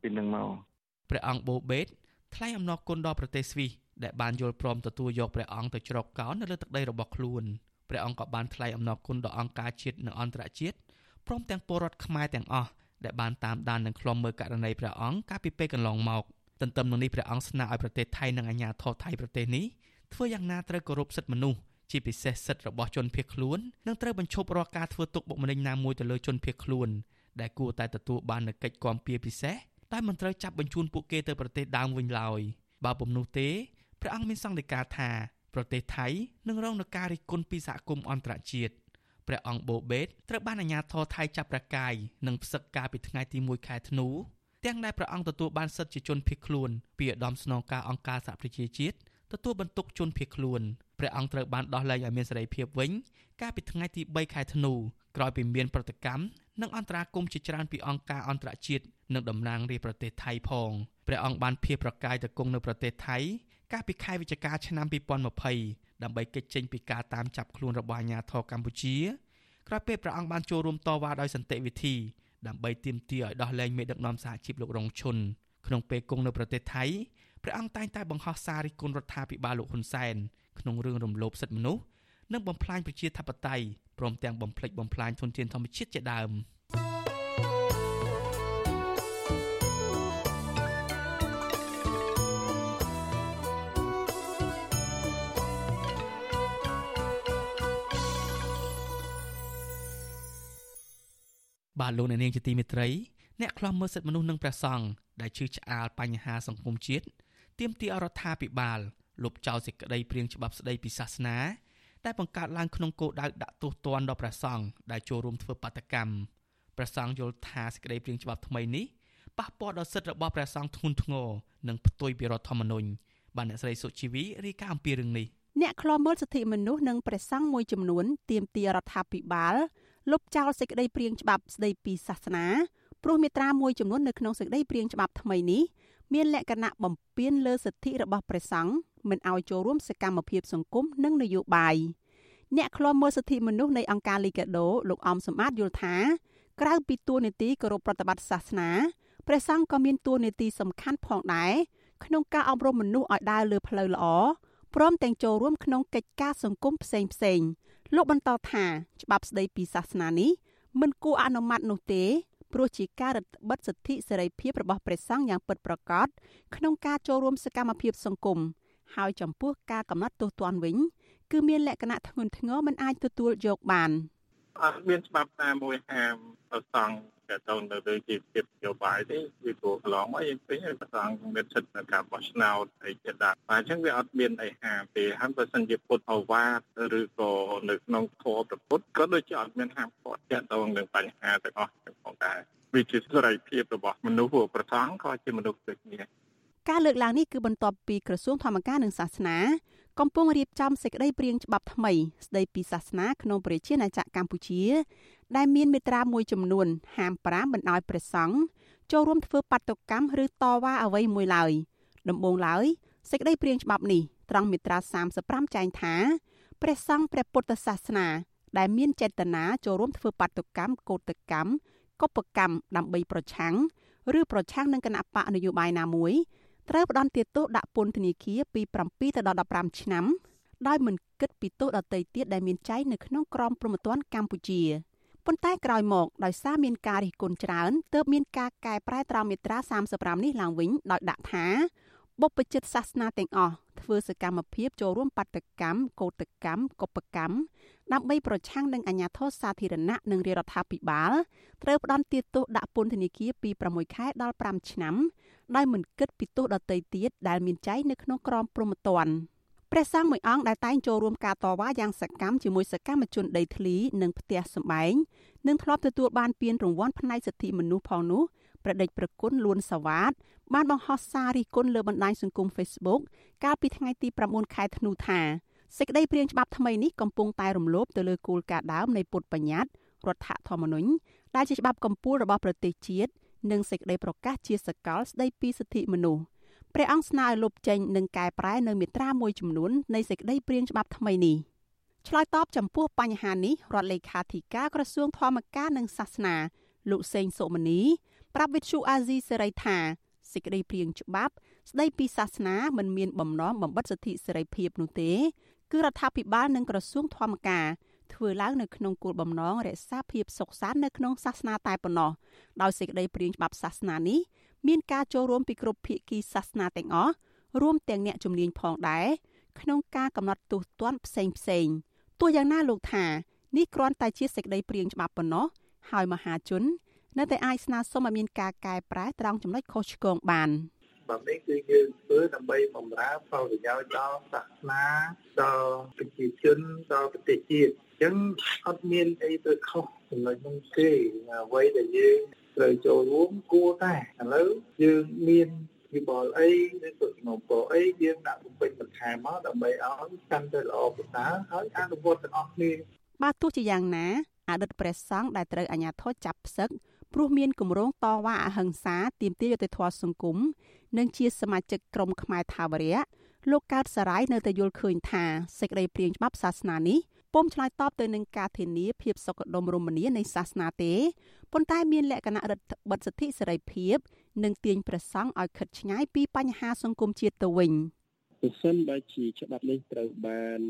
ពីនឹងមក ព្រះអង្គបូបេតថ្លែងអំណរគុណដល់ប្រទេសស្វីសដែលបានយល់ព្រមទទួលយកព្រះអង្គទៅជ្រកកោននៅលើទឹកដីរបស់ខ្លួនព្រះអង្គក៏បានថ្លែងអំណរគុណដល់អង្គការជាតិនិងអន្តរជាតិព្រមទាំងពលរដ្ឋខ្មែរទាំងអស់ដែលបានតាមដាននិងខ្លំមើលករណីព្រះអង្គកាលពីពេលកន្លងមកទន្ទឹមនឹងនេះព្រះអង្គស្នើឲ្យប្រទេសថៃនិងអាជ្ញាធរថៃប្រទេសនេះធ្វើយ៉ាងណាត្រូវគោរពសិទ្ធិមនុស្សជាពិសេសសិទ្ធិរបស់ជនភៀសខ្លួននិងត្រូវបញ្ឈប់រាល់ការធ្វើទុកបុកម្នេញណាមួយទៅលើជនភៀសខ្លួនដែលគួរតែទទួលបាននូវកិច្ចគាំពៀពិសេស តែមិនត្រូវចាប់បញ្ជូនពួកគេទៅប្រទេសដើមវិញឡើយបើពុំនោះទេព្រះអង្គមានសង្កេតការថាប្រទេសថៃនឹងរងនឹងការរិះគន់ពីសហគមន៍អន្តរជាតិព្រះអង្គបូបេតត្រូវបានអាជ្ញាធរថៃចាប់ប្រកាយនិងផ្សឹកការពីថ្ងៃទី1ខែធ្នូទាំងដែលព្រះអង្គទទួលបានសិទ្ធិជាជនភៀសខ្លួនពីឧត្តមស្នងការអង្គការសហប្រជាជាតិទទួលបន្ទុកជនភៀសខ្លួនព្រះអង្គត្រូវបានដោះលែងឲ្យមានសេរីភាពវិញកាលពីថ្ងៃទី3ខែធ្នូក្រោយពីមានប្រតិកម្ម និងអន្តរាគមជាច្រើនពីអង្គការអន្តរជាតិនិងតំណាងរាជប្រទេសថៃផងព្រះអង្គបានភៀសប្រកាយទៅគង់នៅប្រទេសថៃកាលពីខែវិច្ឆិកាឆ្នាំ2020ដើម្បីគេចចេញពីការតាមចាប់ខ្លួនរបស់អាជ្ញាធរកម្ពុជាក្រោយពេលព្រះអង្គបានចូលរួមតវ៉ាដោយសន្តិវិធីដើម្បីទាមទារឲ្យដោះលែងមេដឹកនាំសហជីពលោករងឈុនក្នុងពេលគង់នៅប្រទេសថៃព្រះអង្គតែងតែបង្ហោះសាររិះគន់រដ្ឋាភិបាលលោកហ៊ុនសែនក្នុងរឿងរំលោភសិទ្ធិមនុស្សនិងបំផ្លាញប្រជាធិបតេយ្យ ព្រមទាំងបំផ្លិចបំផ្លាញធនធានធម្មជាតិជាដើម។បាទលោកអ្នកនាងជាទីមេត្រីអ្នកខ្លំមើលសិទ្ធិមនុស្សនិងព្រះសង្ឃដែលជឿឆ្អាលបញ្ហាសង្គមជាតិទាមទាររដ្ឋាភិបាលលុបចោលសេចក្តីព្រៀងច្បាប់ស្តីពីសាសនា ដែលបង្កើតឡើងក្នុងគោលដៅដាក់ទោសទណ្ឌដល់ព្រះសង្ឃដែលចូលរួមធ្វើបាតកម្មព្រះសង្ឃយល់ថាសេចក្តីព្រៀងច្បាប់ថ្មីនេះប៉ះពាល់ដល់សិទ្ធិរបស់ព្រះសង្ឃធ្ងន់ធ្ងរនិងផ្ទុយពីរដ្ឋធម្មនុញ្ញបានអ្នកស្រីសុជីវីរាយការណ៍អំពីរឿងនេះអ្នកខ្លាំមើលសិទ្ធិមនុស្សនិងព្រះសង្ឃមួយចំនួនទាមទាររដ្ឋាភិបាលលុបចោលសេចក្តីព្រាងច្បាប់ស្តីពីសាសនាព្រោះមាត្រាមួយចំនួននៅក្នុងសេចក្តីព្រាងច្បាប់ថ្មីនេះ មានលក្ខណៈបំពានលើសិទ្ធិរបស់ព្រះសង្ឃមិនឲ្យចូលរួមសកម្មភាពសង្គមនិងនយោបាយអ្នកខ្លាំមើលសិទ្ធិមនុស្សនៃអង្គការ Liga do លោកអំសម្បត្តិយល់ថាក្រៅពីតួនាទីគោរពប្រតិបត្តិសាសនាព្រះសង្ឃក៏មានតួនាទីសំខាន់ផងដែរក្នុងការអប់រំមនុស្សឲ្យដើរលើផ្លូវល្អព្រមទាំងចូលរួមក្នុងកិច្ចការសង្គមផ្សេងផ្សេងៗលោកបន្តថាច្បាប់ស្តីពីសាសនានេះមិនគួរអនុម័តនោះទេ ព្រោះជាការរឹតបន្តឹងសិទ្ធិសេរីភាពរបស់ព្រះសង្ឃយ៉ាងពិតប្រាកដក្នុងការចូលរួមសកម្មភាពសង្គមហើយចំពោះការកំណត់ទោសទណ្ឌវិញ គឺមានលក្ខណៈធ្ងន់ធ្ងរមិនអាចទទួលយកបានអត់មានច្បាប់ណាមួយហាមប្រសង់ តទៅនៅលើជីវភាពនយោបាយទេគឺព្រោះកន្លងមកយើងឃើញប្រសងមានសិទ្ធិនៅការបោះឆ្នោតអីជាដើមអញ្ចឹងវាអត់មានអីហាមទេហើយបើសិនជាពុទ្ធអវាទឬក៏នៅក្នុងធម៌ប្រពុតក៏ដូចជាអត់មានហាមឃាត់ទាក់ទងនឹងបញ្ហាទាំងអស់ផងដែរវាជាសេរីភាពរបស់មនុស្សប្រសងក៏ជាមនុស្សដូចគ្នាការលើកឡើងនេះគឺបន្ទាប់ពីក្រសួងធម្មការនិងសាសនា កំពុងរៀបចំសេចក្តីព្រាងច្បាប់ថ្មីស្តីពីសាសនាក្នុងប្រជាណាចក្រកម្ពុជា ដែលមានមេត្រាមួយចំនួនហាម5មិនឲ្យព្រះសង្ឃចូលរួមធ្វើបាតុកម្មឬតវ៉ាអ្វីមួយឡើយដំបូងឡើយសេចក្តីព្រាងច្បាប់នេះត្រង់មេត្រា35ចែងថាព្រះសង្ឃព្រះពុទ្ធសាសនា ដែលមានចេតនាចូលរួមធ្វើបាតុកម្មកោតកម្មកុបកម្មដើម្បីប្រឆាំងឬប្រឆាំងនឹងគណៈបកនយោបាយណាមួយ ត្រូវផ្តន្ទាទោសដាក់ពន្ធនាគារពី7ទៅដល់15ឆ្នាំដោយមិនគិតពីទោសដទៃទៀតដែលមានចែងនៅក្នុងក្រមព្រហ្មទណ្ឌកម្ពុជាប៉ុន្តែក្រោយមកដោយសារមានការរិះគន់ច្រើនទើបមានការកែប្រែត្រង់មាត្រា35នេះឡើងវិញដោយដាក់ថា បុព្វជិតសាសនាទាំងអស់ធ្វើសកម្មភាពចូលរួមបាតកម្មកោតកម្មកុបកម្មដើម្បីប្រឆាំងនឹងអាញាធរសាធារណៈនិងរាជរដ្ឋាភិបាលត្រូវផ្ដន្ទាទោសដាក់ពន្ធនាគារពី6ខែដល់5ឆ្នាំដោយមិនគិតពីទោសដទៃទៀតដែលមានចែងនៅក្នុងក្រមព្រហ្មទណ្ឌព្រះសង្ឃមួយអង្គដែលតែងចូលរួមការតវ៉ាយ៉ាងសកម្មជាមួយសកម្មជនដីធ្លីនិងផ្ទះសម្បែងនិងធ្លាប់ទទួលបានពានរង្វាន់ផ្នែកសិទ្ធិមនុស្សផងនោះ ប្រដេចប្រគុណលួនសាវ៉ាតបានបង្ហោះសាររិះគន់លើបណ្ដាញសង្គម Facebook កាលពីថ្ងៃទី9ខែធ្នូថាសេចក្តីព្រាងច្បាប់ថ្មីនេះកំពុងតែរំលោភទៅលើគោលការណ៍ដើមនៃពុទ្ធបញ្ញត្តិរដ្ឋធម្មនុញ្ញដែលជាច្បាប់កម្ពុជារបស់ប្រទេសជាតិនិងសេចក្តីប្រកាសជាសកលស្តីពីសិទ្ធិមនុស្សព្រះអង្គស្នើឲ្យលុបចេញនិងកែប្រែនៅមាត្រាមួយចំនួននៃសេចក្តីព្រាងច្បាប់ថ្មីនេះឆ្លើយតបចំពោះបញ្ហានេះរដ្ឋលេខាធិការក្រសួងធម្មការនិងសាសនាលោកសេងសុមនី ប្រាប់វិទ្យុអាស៊ីសេរីថាសេចក្តីព្រាងច្បាប់ ស្តីពីសាសនាមិនមានបំណងបំបិទសិទ្ធិសេរីភាពនោះទេ គឺរដ្ឋាភិបាលនិងក្រសួងធម្មការធ្វើឡើងនៅក្នុងគោលបំណងរក្សាភាពសុខសាន្តនៅក្នុងសាសនាតែប៉ុណ្ណោះដោយសេចក្តីព្រាងច្បាប់សាសនានេះមានការចូលរួមពីគ្រប់ភាគីសាសនាទាំងអស់រួមទាំងអ្នកជំនាញផងដែរក្នុងការកំណត់ទោសទណ្ឌផ្សេងផ្សេងទោះយ៉ាងណាលោកថានេះគ្រាន់តែជាសេចក្តីព្រាងច្បាប់ប៉ុណ្ណោះហើយមហាជន នៅតែអាចស្នើសុំឲ្យមានការកែប្រែត្រង់ចំណុចខុសឆ្គងបានបែបនេះគឺយើងធ្វើដើម្បីបម្រើផលប្រយោជន៍ដល់សាសនាដល់ប្រជាជនដល់ប្រទេសជាតិអញ្ចឹងអត់មានអីទៅខុសចំណុចនោះទេអ្វីដែលយើងត្រូវចូលរួមគួរតែឥឡូវយើងមានវិបលអីឬក៏សំណពរអីយើងដាក់បំពេញបន្ថែមមកដើម្បីឲ្យកាន់តែល្អប្រសើរហើយអនុវត្តទាំងអស់គ្នាបាទទោះជាយ៉ាងណាអតីតព្រះសង្ឃដែលត្រូវអាជ្ញាធរចាប់ផ្សឹក ព្រោះមានគម្រោងតវ៉ាអហិង្សាទាមទារយុត្តិធម៌សង្គមនិងជាសមាជិកក្រុមខ្មែរថាវរៈលោកកើតសរាយនៅតែយល់ឃើញថាសេចក្តីព្រាងច្បាប់សាសនានេះពុំឆ្លើយតបទៅនឹងការធានាភាពសុខដុមរមនានៃសាសនាទេប៉ុន្តែមានលក្ខណៈរដ្ឋបិទសិទ្ធិសេរីភាព និងទាញប្រសង់ឲ្យខិតឆ្ងាយពីបញ្ហាសង្គមជាតិទៅវិញ។ ប្រសិនបើជាច្បាប់នេះត្រូវបាន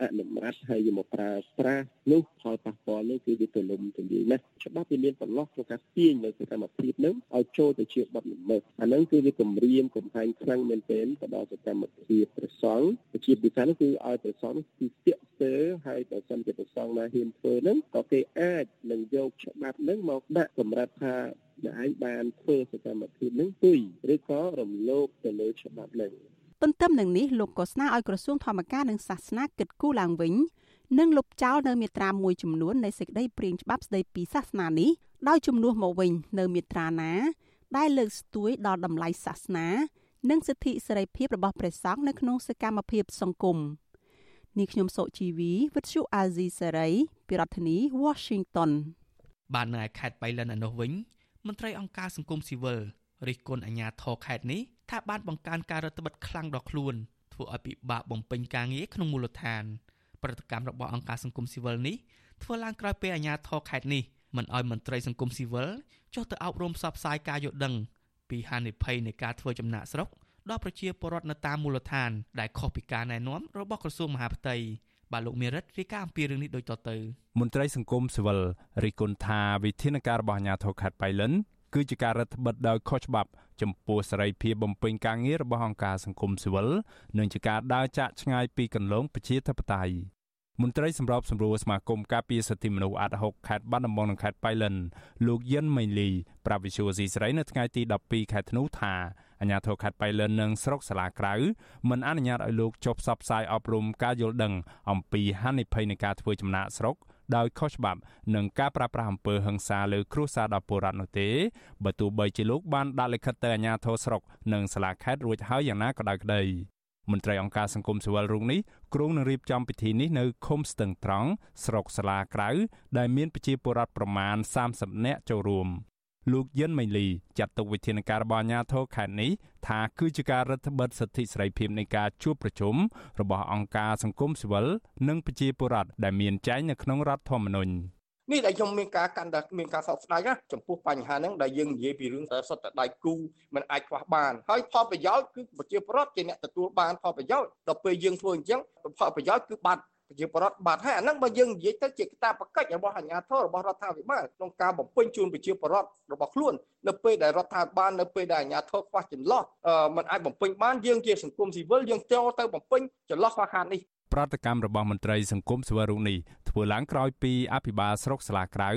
អនុម័តហើយយកមកប្រើប្រាស់នោះផលប៉ះពាល់នោះគឺវាទូលំទូលាយណាស់ច្បាប់វាមានបន្លោះក្នុងការទាញនៅសកម្មភាពនឹងឲ្យចូលទៅជាបទល្មើសអានឹងគឺវាគម្រាមកំហែងខ្លាំងមែនទែនទៅដល់សកម្មភាពប្រសង់ជាពិសេសនោះគឺឲ្យប្រសង់គឺស្ទាក់ស្ទើរហើយបើសិនជាប្រសង់ណាហ៊ានធ្វើនឹងក៏គេអាចនឹងយកច្បាប់នឹងមកដាក់សម្រាប់ថាដែលឯងបានធ្វើសកម្មភាពនឹងទុយឬក៏រំលោភទៅលើច្បាប់នឹង ទន្ទឹមនឹងនេះលោកក៏ស្នើឲ្យក្រសួងធម្មការនិងសាសនាគិតគូរឡើងវិញនិងលុបចោលនៅមាត្រាមួយចំនួននៃសេចក្តីព្រាងច្បាប់ស្តីពីសាសនានេះដោយជំនួសមកវិញនៅមាត្រាណា ដែលលើកស្ទួយដល់តម្លៃសាសនា និងសិទ្ធិសេរីភាពរបស់ព្រះសង្ឃនៅក្នុងសកម្មភាពសង្គមនេះខ្ញុំសុជីវីវិទ្យុអាស៊ីសេរីពីរដ្ឋធានី Washington បាននៅឯខេត្តបៃលិនឯនោះវិញមន្ត្រីអង្គការសង្គមស៊ីវិលរិះគន់អាជ្ញាធរខេត្តនេះ ថាបានបង្កើនការរដ្ឋបិទខ្លាំងដល់ខ្លួនធ្វើឲ្យពិបាកបំពេញការងារក្នុងមូលដ្ឋានប្រតិកម្មរបស់អង្គការសង្គមស៊ីវិលនេះធ្វើឡើងក្រោយពេលអាជ្ញាធរខេត្តនេះមិនអោយមន្ត្រីសង្គមស៊ីវិលចុះទៅអប់រំផ្សព្វផ្សាយការយល់ដឹង ពីហានិភ័យនៃការធ្វើចំណាក់ស្រុកដល់ប្រជាពលរដ្ឋនៅតាមមូលដ្ឋាន ដែលខុសពីការណែនាំរបស់ក្រសួងមហាផ្ទៃបាទលោកមេរិតរាយការណ៍អំពីរឿងនេះដូចតទៅមន្ត្រីសង្គមស៊ីវិលរិះគន់ថាវិធានការរបស់អាជ្ញាធរខេត្តបៃលិនគឺជាការរដ្ឋបិទដោយខុសច្បាប់ ចំពោះសេរីភាពបំពេញការងាររបស់អង្គការសង្គមស៊ីវិលនិងជាការដើរចាក់ឆ្ងាយពីគន្លងប្រជាធិបតេយ្យមន្ត្រីសម្របសម្រួលសមាគមការពារសិទ្ធិមនុស្សអាត់ហុកខេត្តបាត់ដំបងនិងខេត្តបៃលិនលោកយិនម៉េងលីប្រាវិសុយស៊ីស្រីនៅថ្ងៃទី12ខែធ្នូថាអាជ្ញាធរខេត្តបៃលិននិងស្រុកសាលាក្រៅមិនអនុញ្ញាតឲ្យលោកចុះផ្សព្វផ្សាយអប់រំការយល់ដឹងអំពីហានិភ័យនៃការធ្វើចំណាកស្រុក ដោយខុសច្បាប់និងការប្រាស្រ័យអំពើហិង្សាលើគ្រួសារដល់ពលរដ្ឋនោះទេបើទោះបីជាលោកបានដាក់លិខិតទៅអាជ្ញាធរស្រុកនិងសាលាខេត្តរួចហើយយ៉ាងណាក៏ដោយក្តីមន្ត្រីអង្គការសង្គមស៊ីវិលរូបនេះគ្រងនឹងរៀបចំពិធីនេះនៅឃុំស្ទឹងត្រង់ស្រុកសាលាក្រៅដែលមានប្រជាពលរដ្ឋប្រមាណ30នាក់ចូលរួម លោកយិនម៉េងលីចាត់ទុកវិធានការរបស់អាជ្ញាធរខេត្តនេះថាគឺជាការរឹតបន្តឹងសិទ្ធិសេរីភាពនៃការជួបប្រជុំរបស់អង្គការសង្គមស៊ីវិលនិងប្រជាពលរដ្ឋដែលមានចែងនៅក្នុងរដ្ឋធម្មនុញ្ញនេះដែលខ្ញុំមានការកាន់តែមានការសោកស្ដាយណាចំពោះបញ្ហាហ្នឹងដែលយើងនិយាយពីរឿងសុទ្ធតែដៃគូมันអាចខ្វះបានហើយផលប្រយោជន៍គឺប្រជាពលរដ្ឋជាអ្នកទទួលបានផលប្រយោជន៍ដល់ពេលយើងធ្វើអញ្ចឹងផលប្រយោជន៍គឺបាត់ ប្រជាពលរដ្ឋបាត់ហើយអាហ្នឹងបើយើងនិយាយទៅជាកាតព្វកិច្ចរបស់អាជ្ញាធររបស់រដ្ឋាភិបាលក្នុងការបំពេញជូនប្រជាពលរដ្ឋរបស់ខ្លួននៅពេលដែលរដ្ឋាភិបាលនៅពេលដែលអាជ្ញាធរខ្វះចន្លោះมันអាចបំពេញបានយើងជាសង្គមស៊ីវិលយើងចូលទៅបំពេញចន្លោះខ្វះខាតនេះ ប្រតិកម្មរបស់មន្ត្រីសង្គមសវរុនេះធ្វើឡើងក្រោយពីអភិបាលស្រុកស្លាក្រៅ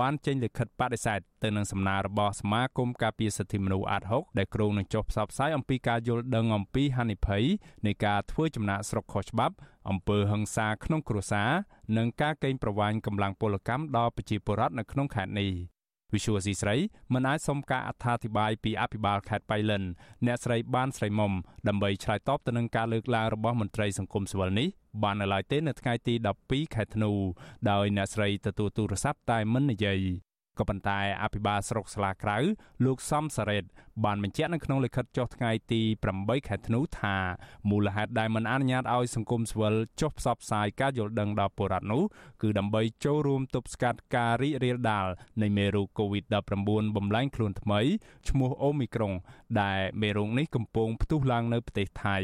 បានចេញលិខិតបដិសេធទៅនឹងសំណើរបស់សមាគមការពារសិទ្ធិមនុស្សអាត6ដែលគ្រោងនឹងចុះផ្សព្វផ្សាយអំពីការយល់ដឹងអំពីហានិភ័យនៃការធ្វើចំណាកស្រុកខុសច្បាប់អំពើហិង្សាក្នុងគ្រួសារនិងការកេងប្រវ័ញ្ចកម្លាំងពលកម្មដល់ប្រជាពលរដ្ឋនៅក្នុងខេត្តនេះ វិសុវស៊ីស្រីមិនអាចសុំការអត្ថាធិប្បាយពីអភិបាលខេត្តបៃលិនអ្នកស្រីបានស្រីមុំដើម្បីឆ្លើយតបទៅនឹងការលើកឡើងរបស់មន្ត្រីសង្គមស៊ីវិលនេះបាននៅឡើយទេនៅថ្ងៃទី12ខែធ្នូដោយអ្នកស្រីទទួលទូរស័ព្ទតែមិននិយាយ ក៏ប៉ុន្តែអភិបាលស្រុកស្លាក្រៅលោកសំសារ៉េតបានបញ្ជាក់នៅក្នុងលិខិតចុះថ្ងៃទី8ខែធ្នូថាមូលហេតុដែលមិនអនុញ្ញាតឲ្យសង្គមស៊ីវិលចុះផ្សព្វផ្សាយការយល់ដឹងដល់ពលរដ្ឋនោះគឺដើម្បីចូលរួមទប់ស្កាត់ការរីករាលដាលនៃមេរោគ COVID-19 បំលែងខ្លួនថ្មីឈ្មោះអូមីក្រុងដែលមេរោគនេះកំពុងផ្ទុះឡើងនៅប្រទេសថៃ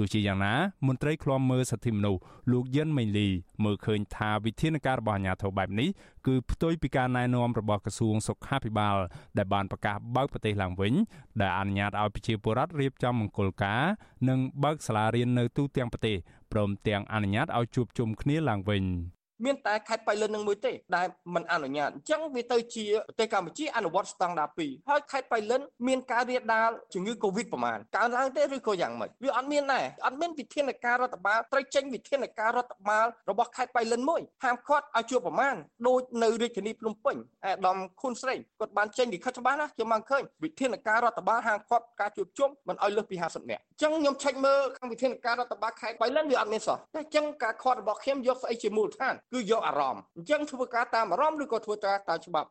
ទោះជាយ៉ាងណាមន្ត្រីឃ្លាំមើលសិទ្ធិមនុស្សលោកយិនមេងលីមើលឃើញថាវិធានការរបស់អាជ្ញាធរបែបនេះគឺផ្ទុយពីការណែនាំរបស់ក្រសួងសុខាភិបាល ដែលបានប្រកាសបើកប្រទេសឡើងវិញដែលអនុញ្ញាតឲ្យប្រជាពលរដ្ឋរៀបចំមង្គលការនិងបើកសាលារៀននៅទូទាំងប្រទេសព្រមទាំងអនុញ្ញាតឲ្យជួបជុំគ្នាឡើងវិញ មានតែខេត្តបៃលិននឹងមួយទេដែលមិនអនុញ្ញាតអញ្ចឹងវាទៅជាប្រទេសកម្ពុជាអនុវត្តស្តង់ដារ2ហើយខេត្តបៃលិនមានការរាលដាលជំងឺ Covid ប្រមាណកើនឡើងទេឬក៏យ៉ាងម៉េចវាអត់មានដែរអត់មានវិធានការរដ្ឋបាលត្រូវចេញវិធានការរដ្ឋបាលរបស់ខេត្តបៃលិនមួយហាមឃាត់ឲ្យជួបប្រមាណដូចនៅរាជធានីភ្នំពេញអាដាមខុនស្រីគាត់បានចេញលិខិតច្បាស់ណាខ្ញុំបានឃើញវិធានការរដ្ឋបាលហាមឃាត់ការជួបជុំមិនឲ្យលើសពី50នាក់អញ្ចឹងខ្ញុំឆែកមើលខាងវិធានការរដ្ឋបាលខេត្តបៃលិនវាអត់មានសោះតែអញ្ចឹងការខាត់របស់ខ្ញុំយកស្អីជាមូលដ្ឋានគឺយកអារម្មណ៍អញ្ចឹងធ្វើការតាមអារម្មណ៍ឬក៏ធ្វើការតាមច្បាប់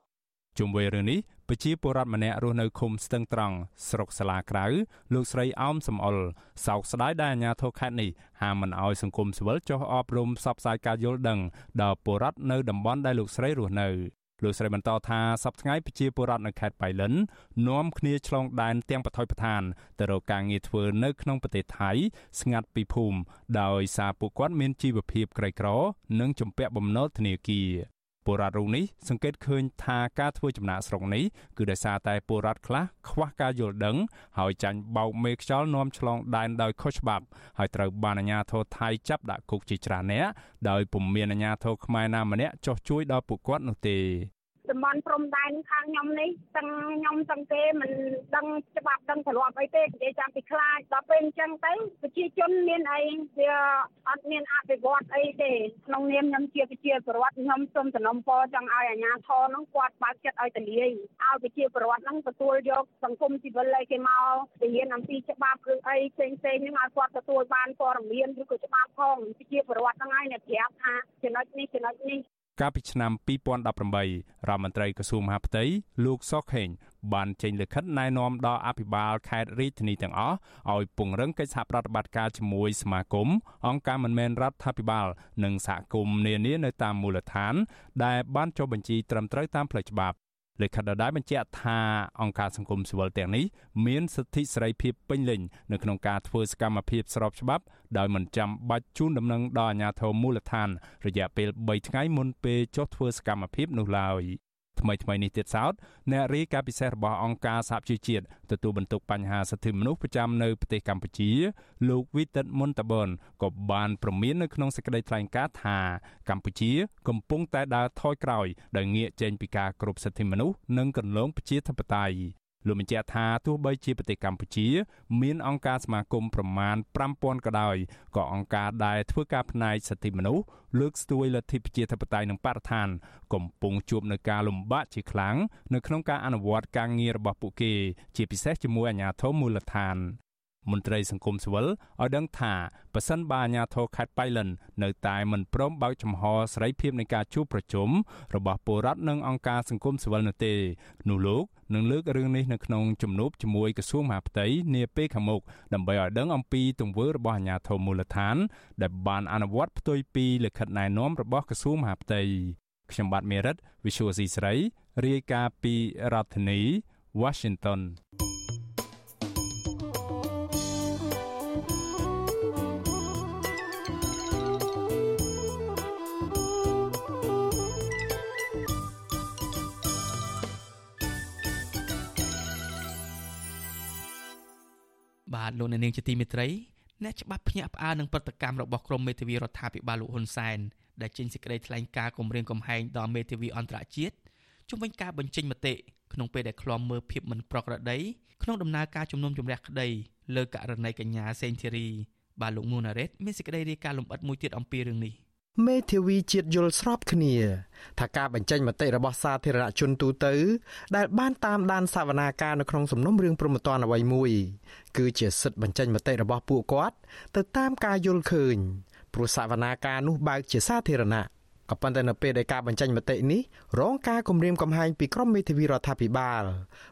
ជុំវិញរឿងនេះប្រជាពលរដ្ឋម្នាក់រស់នៅឃុំស្ទឹងត្រង់ស្រុកសាលាក្រៅលោកស្រីអោមសំអល់សោកស្ដាយដែលអាជ្ញាធរខេត្តនេះហាមមិនអោយសង្គមស៊ីវិលចុះអប់រំផ្សព្វផ្សាយការយល់ដឹងដល់ពលរដ្ឋនៅតំបន់ដែលលោកស្រីរស់នៅ លោកស្រីបន្តថាសប្តាហ៍ថ្ងៃប្រជាពលរដ្ឋនៅខេត្តបៃលិននាំគ្នាឆ្លងដែនទាំងបថុយបឋានទៅរកការងារធ្វើនៅក្នុងប្រទេសថៃស្ងាត់ពីភូមិដោយសារពួកគាត់មានជីវភាពក្រីក្រ និងជំពាក់បំណុលធនាគារ ពលរដ្ឋរូបនេះសង្កេតឃើញថាការធ្វើចំណាកស្រុកនេះគឺដោយសារតែពលរដ្ឋខ្លះខ្វះការយល់ដឹងហើយចាញ់បោកមេខ្យល់នាំឆ្លងដែនដោយខុសច្បាប់ហើយត្រូវបានអាជ្ញាធរថៃចាប់ដាក់គុកជាច្រើនអ្នកដោយពុំមានអាជ្ញាធរខ្មែរណាម្នាក់ចុះជួយដល់ពួកគាត់នោះទេ តំបន់ព្រំដែនខាងខ្ញុំនេះទាំងខ្ញុំទាំងគេមិនដឹងច្បាប់ដឹងទ្រព្យអីទេនិយាយចាំពីខ្លាចដល់ពេលអញ្ចឹងទៅប្រជាជនមានអីវាអត់មានអភិវឌ្ឍអីទេក្នុងនាមខ្ញុំជាប្រជាពលរដ្ឋខ្ញុំសូមសំណូមពរចង់ឲ្យអាជ្ញាធរនោះគាត់បើកចិត្តឲ្យទលាយឲ្យប្រជាពលរដ្ឋហ្នឹងទទួលយកសង្គមស៊ីវិលឲ្យគេមករៀនអំពីច្បាប់ឬអីផ្សេងផ្សេងហ្នឹងឲ្យគាត់ទទួលបានព័ត៌មានឬក៏ច្បាប់ផងប្រជាពលរដ្ឋហ្នឹងហើយអ្នកប្រាប់ថាចំណុចនេះចំណុចនេះ កាលពីឆ្នាំ2018រដ្ឋមន្ត្រីក្រសួងមហាផ្ទៃលោកសុកខេងបានចេញលិខិតណែនាំដល់អភិបាលខេត្តរាជធានីទាំងអស់ឲ្យពង្រឹងកិច្ចសហប្រតិបត្តិការជាមួយសមាគមអង្គការមិនមែនរដ្ឋាភិបាល និងសហគមន៍នានានៅតាមមូលដ្ឋាន ដែលបានចុះបញ្ជីត្រឹមត្រូវតាមផ្លូវច្បាប់ លេខិតដដែលបញ្ជាក់ថាអង្គការសង្គមស៊ីវិលទាំងនេះមានសិទ្ធិសេរីភាពពេញលេញនៅក្នុងការធ្វើសកម្មភាពស្របច្បាប់ដោយមិនចាំបាច់ជូនដំណឹងដល់អាជ្ញាធរមូលដ្ឋានរយៈពេល3ថ្ងៃមុនពេលចុះធ្វើសកម្មភាពនោះឡើយ។ ថ្មីថ្មីនេះទៀតសោតអ្នករាយការណ៍ពិសេសរបស់អង្គការសហជីវជាតិទទួលបន្ទុកបញ្ហាសិទ្ធិមនុស្សប្រចាំនៅប្រទេសកម្ពុជា លោកវីតិតមុនតាបនក៏បានប្រមាននៅក្នុងសេចក្តីថ្លែងការណ៍ថា កម្ពុជា កំពុងតែដើរថយក្រោយដោយងាកចេញពីការគោរពសិទ្ធិមនុស្សនិងកន្លងប្រជាធិបតេយ្យ លោកបញ្ជាក់ថាទោះបីជាប្រទេសកម្ពុជា មានអង្គការសមាគមប្រមាណ5000ក៏ដោយក៏អង្គការដែលធ្វើការផ្នែកសិទ្ធិមនុស្សលើកស្ទួយលទ្ធិប្រជាធិបតេយ្យនិងបរិស្ថាន កំពុងជួបនឹងការលំបាកជាខ្លាំងនៅក្នុងការអនុវត្តការងាររបស់ពួកគេ ជាពិសេសជាមួយអាជ្ញាធរមូលដ្ឋាន មន្ត្រីសង្គមស៊ីវិលឲ្យដឹងថាប៉ះសិនបាអាញាធរខេត្តបៃលិននៅតែមិនព្រមបើកចំហសេរីភាពនៃការជួបប្រជុំរបស់ពលរដ្ឋនិងអង្គការសង្គមស៊ីវិលនោះទេនោះលោកនឹងលើករឿងនេះនៅក្នុងជំនួបជាមួយក្រសួងមហាផ្ទៃនាពេលខាងមុខដើម្បីឲ្យដឹងអំពីទង្វើរបស់អាញាធរមូលដ្ឋាន ដែលបានអនុវត្តផ្ទុយពីលិខិតណែនាំរបស់ក្រសួងមហាផ្ទៃខ្ញុំបាទមេរិត Visual C ស្រីរាយការណ៍ពីរដ្ឋធានី Washington បាទលោកអ្នកនាងជាទីមេត្រីអ្នកច្បាប់ភ្ញាក់ផ្អើលនឹងព្រឹត្តិកម្មរបស់ក្រមមេធាវីរដ្ឋាភិបាលលោកហ៊ុនសែនដែលចេញសេចក្តីថ្លែងការណ៍គម្រាមកំហែងដល់មេធាវីអន្តរជាតិជំវិញការបញ្ចេញមតិក្នុងពេលដែលឃ្លាំមើលភាពមិនប្រក្រតីក្នុងដំណើរការជំនុំជម្រះក្តីលើករណីកញ្ញាសេងធីរីបាទលោកមួនណារ៉េតមានសេចក្តីរាយការណ៍លម្អិតមួយទៀតអំពីរឿងនេះ មេធាវីជាតិយល់ស្របគ្នាថាការបញ្ចេញមតិរបស់សាធារណជនទូទៅ ដែលបានតាមដានសវនាការនៅក្នុងសំណុំរឿងព្រហ្មទណ្ឌអ្វីមួយ គឺជាសិទ្ធិបញ្ចេញមតិរបស់ពួកគាត់ ទៅតាមការយល់ឃើញព្រោះសវនាការនោះបើកជាសាធារណៈក៏ប៉ុន្តែនៅពេលដែលការបញ្ចេញមតិនេះរងការគំរាមកំហែងពីក្រុមមេធាវីរដ្ឋាភិបាល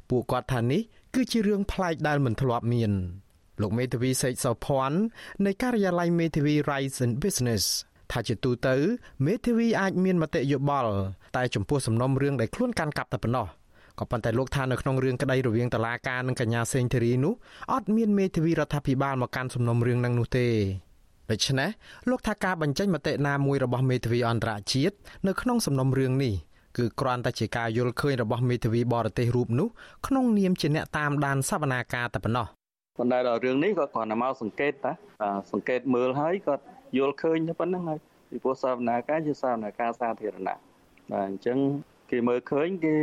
ពួកគាត់ថានេះគឺជារឿងប្លែកដែលមិនធ្លាប់មានលោកមេធាវីសេកសោភ័ណ្ឌនៃការិយាល័យមេធាវី Rise in Business ថាជាទូទៅមេធាវីអាចមានមតិយោបល់តែចំពោះសំណុំរឿងដែលខ្លួនកាន់កាប់តែប៉ុណ្ណោះក៏ប៉ុន្តែលោកថានៅក្នុងរឿងក្តីរវាងតឡាការនិងកញ្ញាសេងធីរីនោះអត់មានមេធាវីរដ្ឋាភិបាលមកកាន់សំណុំរឿងនឹងនោះទេដូច្នេះលោកថាការបញ្ចេញមតិណាមួយរបស់មេធាវីអន្តរជាតិនៅក្នុងសំណុំរឿងនេះគឺគ្រាន់តែជាការយល់ឃើញរបស់មេធាវីបរទេសរូបនោះក្នុងនាមជាអ្នកតាមដានសវនាការតែប៉ុណ្ណោះប៉ុន្តែដល់រឿងនេះក៏គ្រាន់តែមកសង្កេតតាសង្កេតមើលហើយក៏ យល់ឃើញតែប៉ុណ្្នឹងហើយពីព្រោះសាវនាការជាសាវនាការសាធារណៈបាទអញ្ចឹងគេមើលឃើញគេ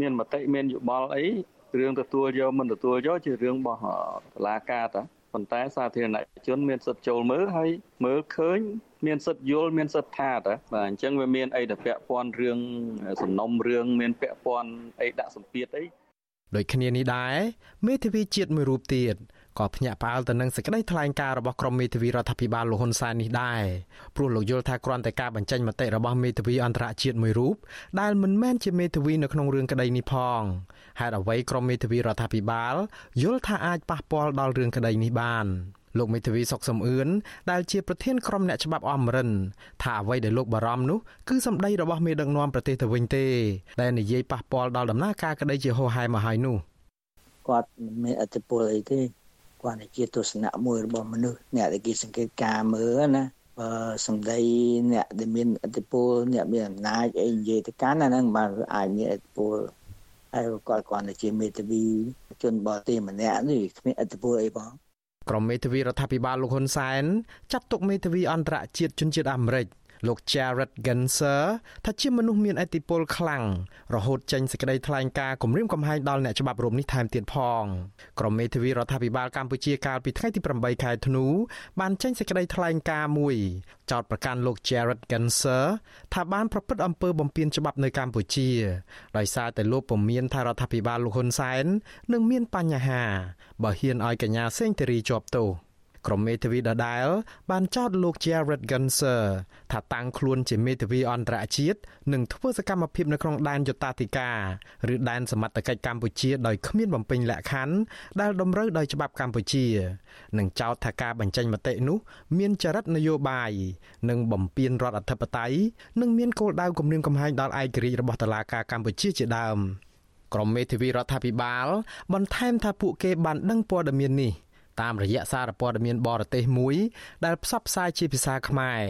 មានមតិមានយោបល់អីរឿងទទួលយកមិនទទួលយកជារឿងរបស់តុលាការតាប៉ុន្តែសាធារណជនមានសិទ្ធិចូលមើលហើយមើលឃើញ មានសិទ្ធិយល់មានសិទ្ធិថាតាបាទអញ្ចឹងវាមានអីទៅពាក់ព័ន្ធរឿងសំណុំរឿងមានពាក់ព័ន្ធអីដាក់សម្ពាធអីដូចគ្នានេះដែរមេធាវីជាតិមួយរូបទៀត ក៏ភ្ញាក់ផ្អើលទៅនឹងសេចក្តីថ្លែងការណ៍របស់ក្រុមមេធាវីរដ្ឋាភិបាលលោកហ៊ុនសែននេះដែរព្រោះលោកយល់ថាគ្រាន់តែការបញ្ចេញមតិរបស់មេធាវីអន្តរជាតិមួយរូបដែលមិនមែនជាមេធាវីនៅក្នុងរឿងក្តីនេះផងហេតុអ្វីក្រុមមេធាវីរដ្ឋាភិបាលយល់ថាអាចប៉ះពាល់ដល់រឿងក្តីនេះបានលោកមេធាវីសុកសំអឿនដែលជាប្រធានក្រុមអ្នកច្បាប់អមរិនថាអ្វីដែលលោកបារម្ភនោះគឺសម្ដីរបស់មេដឹកនាំប្រទេសទៅវិញទេ ដែលនិយាយប៉ះពាល់ដល់ដំណើរការក្តីជាហោហែមកហើយនោះគាត់មិនមានអធិបុលអីទេ គាត់ជាទស្សនៈមួយរបស់មនុស្សអ្នកដែលគេសង្កេតការមើលណាបើសម្ដីអ្នកដែលមានអធិបុលអ្នកមានអំណាចអីនិយាយទៅកាន់អាហ្នឹងបានអាចមានអធិបុលហើយគាត់គាត់ជាមេធាវីជនបរទេសម្នាក់នេះគ្មានអធិបុលអីផងក្រុមមេធាវីរដ្ឋាភិបាលលោកហ៊ុនសែនចាត់ទុកមេធាវីអន្តរជាតិជនជាតិអាមេរិក លោក Jared Genser ថាជាមនុស្សមានឥទ្ធិពលខ្លាំងរហូតចេញសេចក្តីថ្លែងការណ៍គម្រាមកំហែងដល់អ្នកច្បាប់រូបនេះថែមទៀតផងក្រុមមេធាវីរដ្ឋាភិបាលកម្ពុជាកាលពីថ្ងៃទី8ខែធ្នូបានចេញសេចក្តីថ្លែងការណ៍មួយចោទប្រកាន់លោក Jared Genser ថាបានប្រព្រឹត្តអំពើបំពានច្បាប់នៅកម្ពុជាដោយសារតែលោកពមៀនថារដ្ឋាភិបាលលោកហ៊ុនសែននឹងមានបញ្ហាបើហ៊ានឲ្យកញ្ញាសេងធារីជាប់ទោស ក្រុមមេធាវីដដែលបានចោទលោក Jared Gunser ថាតាំងខ្លួនជាមេធាវីអន្តរជាតិនិងធ្វើសកម្មភាពនៅក្នុងដែនយុតាធិការឬដែនសមត្ថកិច្ចកម្ពុជាដោយគ្មានបំពេញលក្ខខណ្ឌដែលតម្រូវដោយច្បាប់កម្ពុជានិងចោទថាការបញ្ចេញមតិនោះមានចរិតនយោបាយនិងបំពានរដ្ឋអធិបតេយ្យនិងមានគោលដៅគំរាមកំហែងដល់ឯករាជ្យរបស់តុលាការកម្ពុជាជាដើមក្រុមមេធាវីរដ្ឋាភិបាលបន្ថែមថាពួកគេបានដឹងព័ត៌មាននេះ តាមរយៈសារព័ត៌មានបរទេសមួយ ដែលផ្សព្វផ្សាយជាភាសាខ្មែរ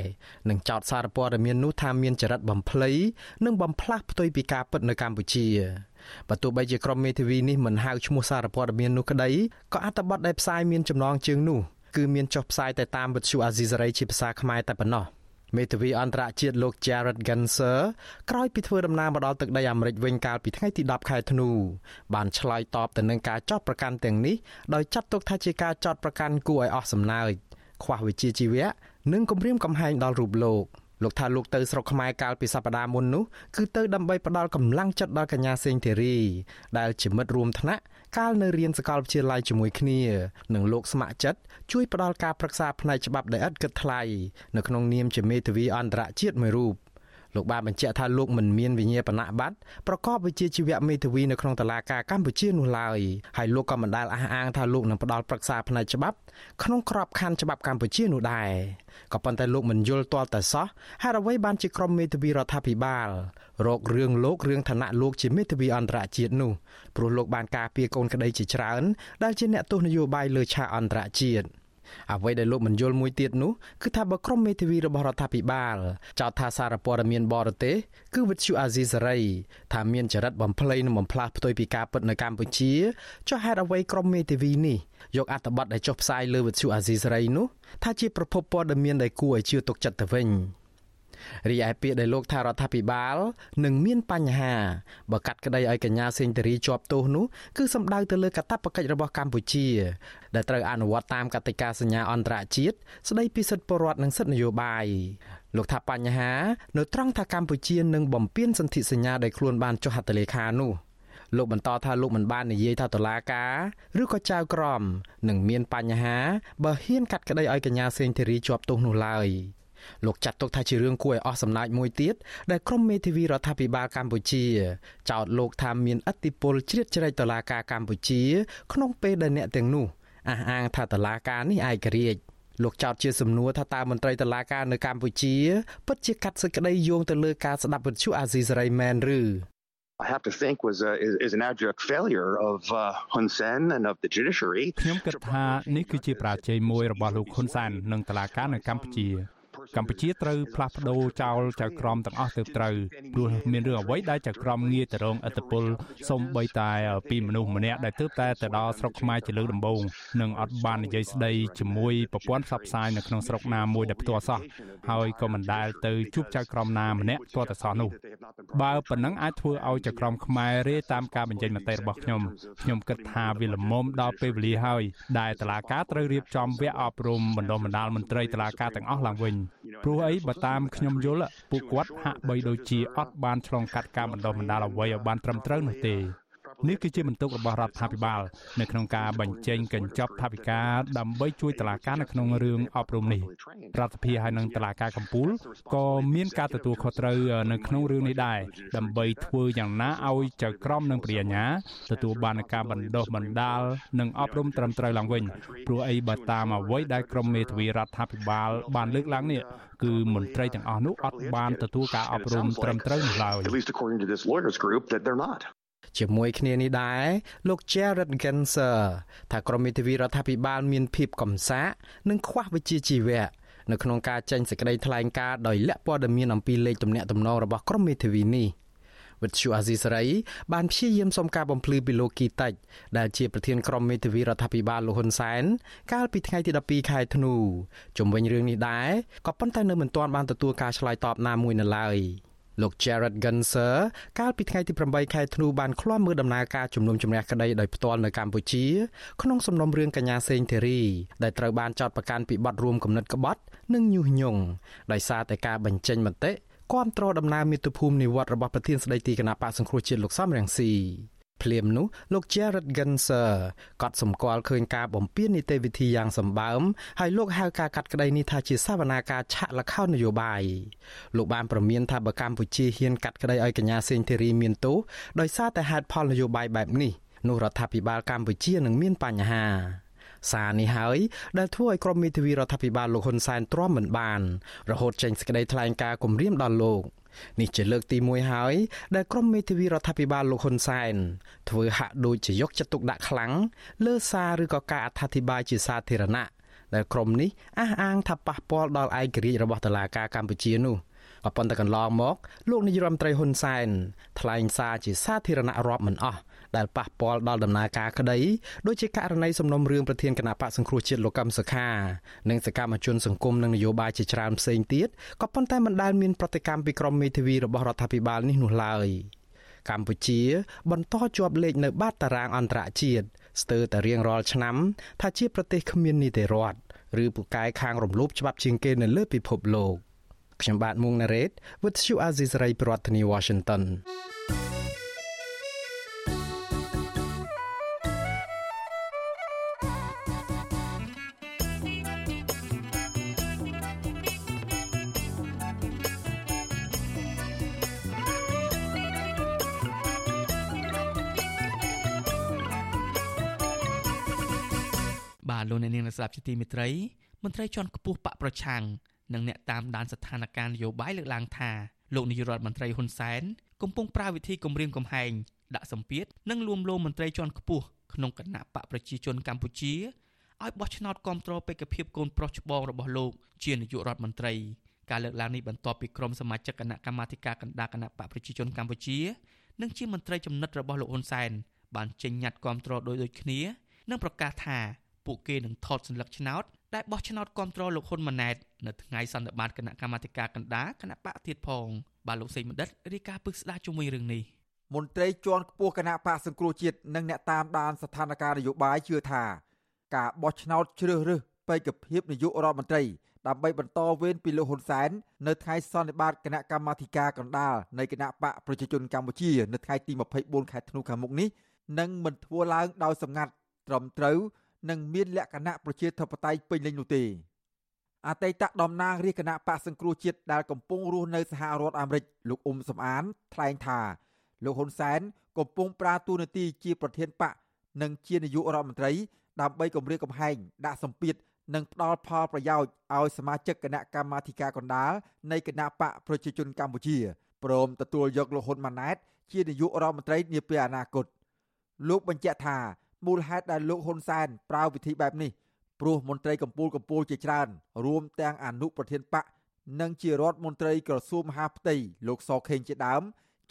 និងចោទសារព័ត៌មាននោះថាមានចរិតបំភ្លៃនិងបំផ្លាស់ផ្ទុយពីការពិតនៅកម្ពុជាបើទោះបីជាក្រុមមេធាវីនេះមិនហៅឈ្មោះសារព័ត៌មាននោះក្តីក៏អត្ថបទដែលផ្សាយមានចំណងជើងនោះគឺមានចុះផ្សាយតែតាមវិទ្យុអាស៊ីសេរីជាភាសាខ្មែរតែប៉ុណ្ណោះ។ មេធាវីអន្តរជាតិលោក Jared Genser ក្រោយពីធ្វើដំណើរមកដល់ទឹកដីអាមេរិកវិញកាលពីថ្ងៃទី10ខែធ្នូបានឆ្លើយតបទៅនឹងការចោទប្រកាន់ទាំងនេះដោយចាត់ទុកថាជាការចោទប្រកាន់គួរឲ្យអស់សំណើចខ្វះវិជ្ជាជីវៈនិងគំរាមកំហែងដល់រូបលោកលោកថាលោកទៅស្រុកខ្មែរកាលពីសប្តាហ៍មុននោះគឺទៅដើម្បីផ្ដល់កម្លាំងចិត្តដល់កញ្ញាសេងធីរីដែលជាមិត្តរួមថ្នាក់ កាលនៅរៀនសាកលវិទ្យាល័យជាមួយគ្នានិងលោកស្ម័គ្រចិត្តជួយផ្ដល់ការប្រឹក្សាផ្នែកច្បាប់ដែលឥតគិតថ្លៃនៅក្នុងនាមជាមេធាវីអន្តរជាតិមួយរូប លោកបានបញ្ជាក់ថាលោកមិនមានវិញ្ញាបនបត្រប្រកបវិជ្ជាជីវៈមេធាវីនៅក្នុងតុលាការកម្ពុជានោះឡើយហើយលោកក៏មិនដែលអះអាងថាលោកនឹងផ្ដល់ប្រឹក្សាផ្នែកច្បាប់ក្នុងក្របខ័ណ្ឌច្បាប់កម្ពុជានោះដែរក៏ប៉ុន្តែលោកមិនយល់ទាល់តែសោះហេតុអ្វីបានជាក្រុមមេធាវីរដ្ឋាភិបាលរករឿងលោករឿងឋានៈលោកជាមេធាវីអន្តរជាតិនោះព្រោះលោកបានការពារកូនក្តីជាច្រើនដែលជាអ្នកទស្សនយោបាយលើឆាកអន្តរជាតិ អ្វីដែលលោកមិនយល់មួយទៀតនោះគឺថាបើក្រុមមេធាវីរបស់រដ្ឋាភិបាលចោទថាសារព័ត៌មានបរទេសគឺវិទ្យុអាស៊ីសេរីថាមានចរិតបំភ្លៃនិងបំផ្លាស់ផ្ទុយពីការពិតនៅកម្ពុជាចុះហេតុអ្វីក្រុមមេធាវីនេះយកអត្ថបទដែលចុះផ្សាយលើវិទ្យុអាស៊ីសេរីនោះថាជាប្រភពព័ត៌មានដែលគួរឲ្យជឿទុកចិត្តទៅវិញ។ រីឯពាក្យដែលលោកថារដ្ឋាភិបាលនឹងមានបញ្ហាបើកាត់ក្តីឲ្យកញ្ញាសេងធារីជាប់ទោសនោះគឺសំដៅទៅលើកាតព្វកិច្ចរបស់កម្ពុជា ដែលត្រូវអនុវត្តតាមកតិកាសញ្ញាអន្តរជាតិស្តីពីសិទ្ធិពលរដ្ឋនិងសិទ្ធិនយោបាយលោកថាបញ្ហានៅត្រង់ថាកម្ពុជានឹងបំពេញសន្ធិសញ្ញាដែលខ្លួនបានចុះហត្ថលេខានោះលោកបន្តថាលោកមិនបាននិយាយថាតឡាការឬក៏ចៅក្រមនឹងមានបញ្ហាបើហ៊ានកាត់ក្តីឲ្យកញ្ញាសេងធីរីជាប់ទោសនោះឡើយ លោកចាត់ទុកថាជារឿងគួរឲ្យអស់សំណើចមួយទៀតដែលក្រុមមេធាវីរដ្ឋាភិបាលកម្ពុជា ចោទលោកថាមានអធិបុលជ្រៀតជ្រែកតុលាការកម្ពុជា ក្នុងពេលដែលអ្នកទាំងនោះអះអាងថាតុលាការនេះឯករាជ្យលោកចោទជាសំណួរថាតើមន្ត្រីតុលាការនៅកម្ពុជាពិតជាកាត់សេចក្តីយោងទៅលើការស្ដាប់វិទ្យុអាស៊ីសេរីមែនឬ I have to think was a, is, is an abject failure of uh, Hun Sen and of the judiciary ខ្ញុំគិតថានេះគឺជា ប្រាជ័យមួយរបស់លោកហ៊ុនសែននិងតុលាការនៅកម្ពុជា កម្ពុជាត្រូវផ្លាស់ប្ដូរចោលចៅក្រមទាំងអស់ទៅត្រូវព្រោះមានរឿងអ្វីដែលចៅក្រមងាយទៅរងអត្តពលសូម្បីតែពីមនុស្សម្នាក់ដែលទើបតែទៅដល់ស្រុកខ្មែរជាលើកដំបូងនិងអត់បាននិយាយស្ដីជាមួយប្រព័ន្ធផ្សព្វផ្សាយនៅក្នុងស្រុកណាមួយដែលផ្ទាល់សោះហើយក៏មិនដែលទៅជួបចៅក្រមណាម្នាក់ទាល់តែសោះនោះបើប៉ុណ្ណឹងអាចធ្វើឲ្យចៅក្រមខ្មែររេតាមការបញ្ចេញមតិរបស់ខ្ញុំខ្ញុំគិតថាវាល្មមដល់ពេលវេលាហើយដែលតឡាការត្រូវរៀបចំវគ្គអប់រំបណ្ដុះបណ្ដាលមន្ត្រីតឡាការទាំងអស់ឡើងវិញព្រោះអីបើតាមខ្ញុំយល់ពួកគាត់ហាក់បីដូចជាអត់បានឆ្លងកាត់ការបណ្ដុះបណ្ដាលអ្វីឲ្យបានត្រឹមត្រូវនោះទេ នេះគឺជាបន្ទុករបស់រដ្ឋាភិបាលនៅក្នុងការបញ្ចេញកញ្ចប់ថវិកាដើម្បីជួយតឡាការនៅក្នុងរឿងអប់រំនេះរដ្ឋាភិបាលហើយនិងតឡាការកម្ពុជាក៏មានការទទួលខុសត្រូវនៅក្នុងរឿងនេះដែរដើម្បីធ្វើយ៉ាងណាឲ្យចៅក្រមនិងព្រាញ្ញាទទួលបានការបណ្ដុះបណ្ដាលនិងអប់រំត្រឹមត្រូវឡើងវិញព្រោះអីបើតាមអ្វីដែលក្រមមេធាវីរដ្ឋាភិបាលបានលើកឡើងនេះគឺមន្ត្រីទាំងអស់នោះអត់បានទទួលការអប់រំត្រឹមត្រូវនោះឡើយ At least according to this lawyers group that they're not ជាមួយគ្នានេះដែរលោក Jared Genser ថាក្រមមេធាវីរដ្ឋាភិបាលមានភាពកំសាកនិងខ្វះវិជ្ជាជីវៈនៅក្នុងការចេញសេចក្តីថ្លែងការណ៍ដោយលាក់ព័ត៌មានអំពីលេខទំនាក់ទំនងរបស់ក្រមមេធាវីនេះវិទ្យុអាស៊ីសេរីបានព្យាយាមសុំការបំភ្លឺពីលោកគីតិចដែលជាប្រធានក្រុមមេធាវីរដ្ឋាភិបាលលោកហ៊ុនសែនកាលពីថ្ងៃទី12ខែធ្នូជំវិញរឿងនេះដែរក៏ប៉ុន្តែនៅមិនទាន់បានទទួលការឆ្លើយតបណាមួយនៅឡើយ លោក Jared Gunser កាលពីថ្ងៃទី8ខែធ្នូបានឃ្លាំមើលដំណើរការជំនុំជម្រះក្តីដោយផ្ទាល់នៅកម្ពុជាក្នុងសំណុំរឿងកញ្ញាសេងធីរីដែលត្រូវបានចោទប្រកាន់ពីបទរួមគំនិតក្បត់និងញុះញង់ដោយសារតែការបញ្ចេញមតិគាំទ្រដំណើរមាតុភូមិនិវត្តរបស់ប្រធានស្ដីទីគណៈបកសង្គ្រោះជាតិលោកសំរងស៊ី ភ្លាមនោះលោក Jared Genser ក៏សម្គាល់ឃើញការបំពេញនីតិវិធីយ៉ាងសម្បើមហើយលោកហៅការកាត់ក្តីនេះថាជាសវនាការឆាក់លខោននយោបាយលោកបានប្រមានថាបើកម្ពុជាហ៊ានកាត់ក្តីឲ្យកញ្ញាសេងធីរីមានទោសដោយសារតែហេតុផលនយោបាយបែបនេះនោះរដ្ឋាភិបាលកម្ពុជានឹងមានបញ្ហាសារនេះហើយដែលធ្វើឲ្យក្រុមមេធាវីរដ្ឋាភិបាលលោកហ៊ុនសែនទ្រាំមិនបានរហូតចេញសេចក្តីថ្លែងការណ៍គំរាមដល់លោក នេះជាលើកទី1ហើយដែលក្រុមមេធាវីរដ្ឋាភិបាលលោកហ៊ុនសែនធ្វើហាក់ដូចជាយកចិត្តទុកដាក់ខ្លាំងលើសារឬក៏ការអត្ថាធិប្បាយជាសាធារណៈដែលក្រុមនេះអះអាងថាប៉ះពាល់ដល់ឯករាជ្យរបស់តុលាការកម្ពុជានោះក៏ប៉ុន្តែកន្លងមកលោកនាយរដ្ឋមន្ត្រីហ៊ុនសែនថ្លែងសារជាសាធារណៈរាប់មិនអស់ ដែលប៉ះពាល់ដល់ដំណើរការក្តីដូចជាករណីសំណុំរឿងប្រធានគណៈបកសង្គ្រោះជាតិលោកកឹមសុខានិងសកម្មជនសង្គមនិងនយោបាយជាច្រើនផ្សេងទៀតក៏ប៉ុន្តែមិនដែលមានប្រតិកម្មពីក្រមមេធាវីរបស់រដ្ឋាភិបាលនេះនោះឡើយកម្ពុជា បន្តជាប់លេខនៅបាតតារាងអន្តរជាតិស្ទើរតែរៀងរាល់ឆ្នាំ ថាជាប្រទេសគ្មាននីតិរដ្ឋឬពូកែខាងរំលោភច្បាប់ជាងគេនៅលើពិភពលោកខ្ញុំបាទមុងណារ៉េត With you Aziz Ray ប្រធានាទី Washington បាទ ស្ដាប់ជាទីមេត្រីមន្ត្រីជាន់ខ្ពស់បកប្រឆាំងនិងអ្នកតាមដានស្ថានភាពនយោបាយលើកឡើងថាលោកនាយរដ្ឋមន្ត្រីហ៊ុនសែនកំពុងប្រើវិធីគម្រាមកំហែងដាក់សម្ពាធនិងលួងលោមមន្ត្រីជាន់ខ្ពស់ក្នុងគណៈបកប្រជាជនកម្ពុជាឲ្យបោះឆ្នោតគ្រប់គ្រងបេក្ខភាពកូនប្រុសច្បងរបស់លោកជានាយករដ្ឋមន្ត្រីការលើកឡើងនេះបន្ទាប់ពីក្រុមសមាជិកគណៈកម្មាធិការកណ្ដាលគណៈបកប្រជាជនកម្ពុជា និងជាមន្ត្រីចំណិតរបស់លោកហ៊ុនសែនបានចេញញត្តិគ្រប់គ្រងដោយដូចគ្នា និងប្រកាសថា ពួកគេនឹងថតសញ្ញាឆ្នោតដែលបោះឆ្នោតគ្រប់គ្រងលោកហ៊ុនម៉ាណែតនៅថ្ងៃសន្និបាតគណៈកម្មាធិការកណ្ដាលគណៈបកទៀតផងបាទលោកសេងបណ្ឌិតរាយការណ៍ពឹកស្ដារជុំវិញរឿងនេះមន្ត្រីជាន់ខ្ពស់គណៈបកសង្គ្រោះជាតិនិងអ្នកតាមដានស្ថានភាពនយោបាយជឿថា ការបោះឆ្នោតជ្រើសរើសបេក្ខភាពនាយករដ្ឋមន្ត្រីដើម្បីបន្តវេនពីលោកហ៊ុនសែននៅថ្ងៃសន្និបាតគណៈកម្មាធិការកណ្ដាលនៃគណៈបកប្រជាជនកម្ពុជានៅថ្ងៃទី24ខែធ្នូខាងមុខនេះនឹងមិនធ្វើឡើងដោយសម្ងាត់ត្រឹមត្រូវ និងមានលក្ខណៈប្រជាធិបតេយ្យពេញលេញនោះទេអតីតតំណាងរាជគណៈបកសង្គ្រោះជាតិដែលកំពុងរស់នៅសហរដ្ឋអាមេរិកលោកអ៊ុំសំអាន ថ្លែងថាលោកហ៊ុនសែនកំពុងប្រើតួនាទីជាប្រធានបកនិងជានាយករដ្ឋមន្ត្រីដើម្បីគម្រាមកំហែងដាក់សម្ពាធនិងផ្ដល់ផលប្រយោជន៍ឲ្យសមាជិកគណៈកម្មាធិការកណ្ដាលនៃគណៈបកប្រជាជនកម្ពុជាព្រមទទួលយកលោកហ៊ុនម៉ាណែតជានាយករដ្ឋមន្ត្រីនាពេលអនាគតលោកបញ្ជាក់ថា មូលហេតុដែលលោកហ៊ុនសែនប្រើវិធីបែបនេះព្រោះមន្ត្រីកម្ពុជាកម្ពុជាជាច្រើនរួមទាំងអនុប្រធានបកនិងជារដ្ឋមន្ត្រីក្រសួងមហាផ្ទៃលោកសខេងជាដើម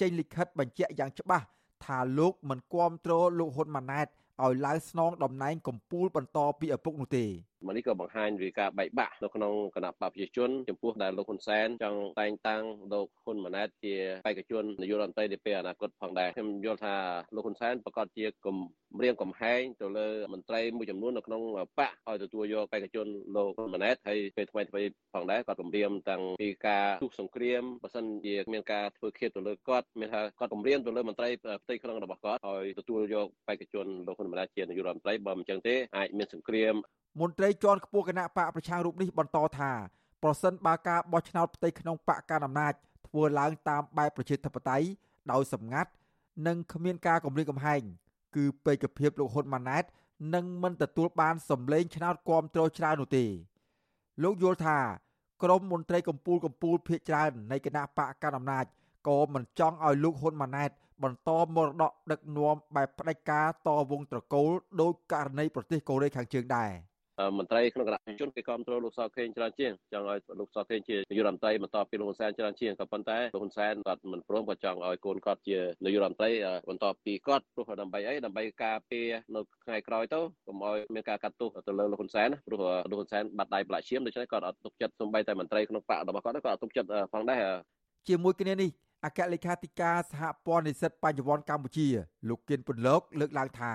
ចេញលិខិតបញ្ជាក់យ៉ាងច្បាស់ថាលោកមិនគាំទ្រលោកហ៊ុនម៉ាណែតឲ្យឡើងស្នងតំណែងកម្ពុជាបន្តពីឪពុកនោះទេមកនេះក៏បង្ហាញពីការបែកបាក់នៅក្នុងគណៈបព្វជិជនចំពោះដែលលោកហ៊ុនសែនចង់តែងតាំងលោកហ៊ុនម៉ាណែតជាបេក្ខជននាយករដ្ឋមន្ត្រីនាពេលអនាគតផងដែរខ្ញុំយល់ថាលោកហ៊ុនសែនប្រកាសជាគំរាមកំហែងទៅលើមន្ត្រីមួយចំនួននៅក្នុងបកឲ្យទទួលយកបេក្ខជនលោកហ៊ុនម៉ាណែតហើយពេលថ្មីថ្មីផងដែរគាត់គំរាមតាំងពីការទុះសង្គ្រាមបើសិនជាមានការធ្វើឃាតទៅលើគាត់មានថាគាត់គំរាមទៅលើមន្ត្រីផ្ទៃក្នុងរបស់គាត់ឲ្យទទួលយកបេក្ខជនលោកហ៊ុនម៉ាណែតជានាយករដ្ឋមន្ត្រីបើមិនចឹងទេអាចមានសង្គ្រាមមន្ត្រីជាន់ខ្ពស់គណៈបកប្រជារូបនេះបន្តថាប្រសិនបើការបោះឆ្នោតផ្ទៃក្នុងបកកណ្ដាលអំណាចធ្វើឡើងតាមបែបប្រជាធិបតេយ្យដោយសម្ងាត់និងគ្មានការគម្រាមកំហែង គឺពេកភាពលោកហ៊ុនម៉ាណែតនឹងមិនទទួលបានសម្លេងឆ្នោតគាំទ្រច្រើននោះទេលោកយល់ថាក្រមមន្ត្រីកម្ពុជាកម្ពុជាភៀកច្រើននៃគណៈបកកណ្ដាលអំណាចក៏មិនចង់ឲ្យលោកហ៊ុនម៉ាណែត បន្តមរតកដឹកនាំបែបផ្ដាច់ការតវងត្រកូលដោយករណីប្រទេសកូរ៉េខាងជើងដែរ។ មន្ត្រីក្នុងគណៈជនគេគ្រប់គ្រងលោកសខេងច្រើនជាងចង់ឲ្យលោកសខេងជានាយករដ្ឋមន្ត្រីបន្តពីលោកហ៊ុនសែនច្រើនជាងក៏ប៉ុន្តែលោកហ៊ុនសែនគាត់មិនព្រមគាត់ចង់ឲ្យកូនគាត់ជានាយករដ្ឋមន្ត្រីបន្តពីគាត់ព្រោះដើម្បីអីដើម្បីការពារនៅថ្ងៃក្រោយទៅកុំឲ្យមានការកាត់ទោសទៅលើលោកហ៊ុនសែនព្រោះលោកហ៊ុនសែនបាត់ដៃប្រឡាក់ឈាមដូច្នេះគាត់អត់ទុកចិត្តសំបីតែមន្ត្រីក្នុងបករបស់គាត់ក៏អត់ទុកចិត្តផងដែរជាមួយគ្នានេះអគ្គលេខាធិការសហព័ន្ធនិស្សិតបញ្ញវន្តកម្ពុជាលោកគៀនពុនលោកលើកឡើងថា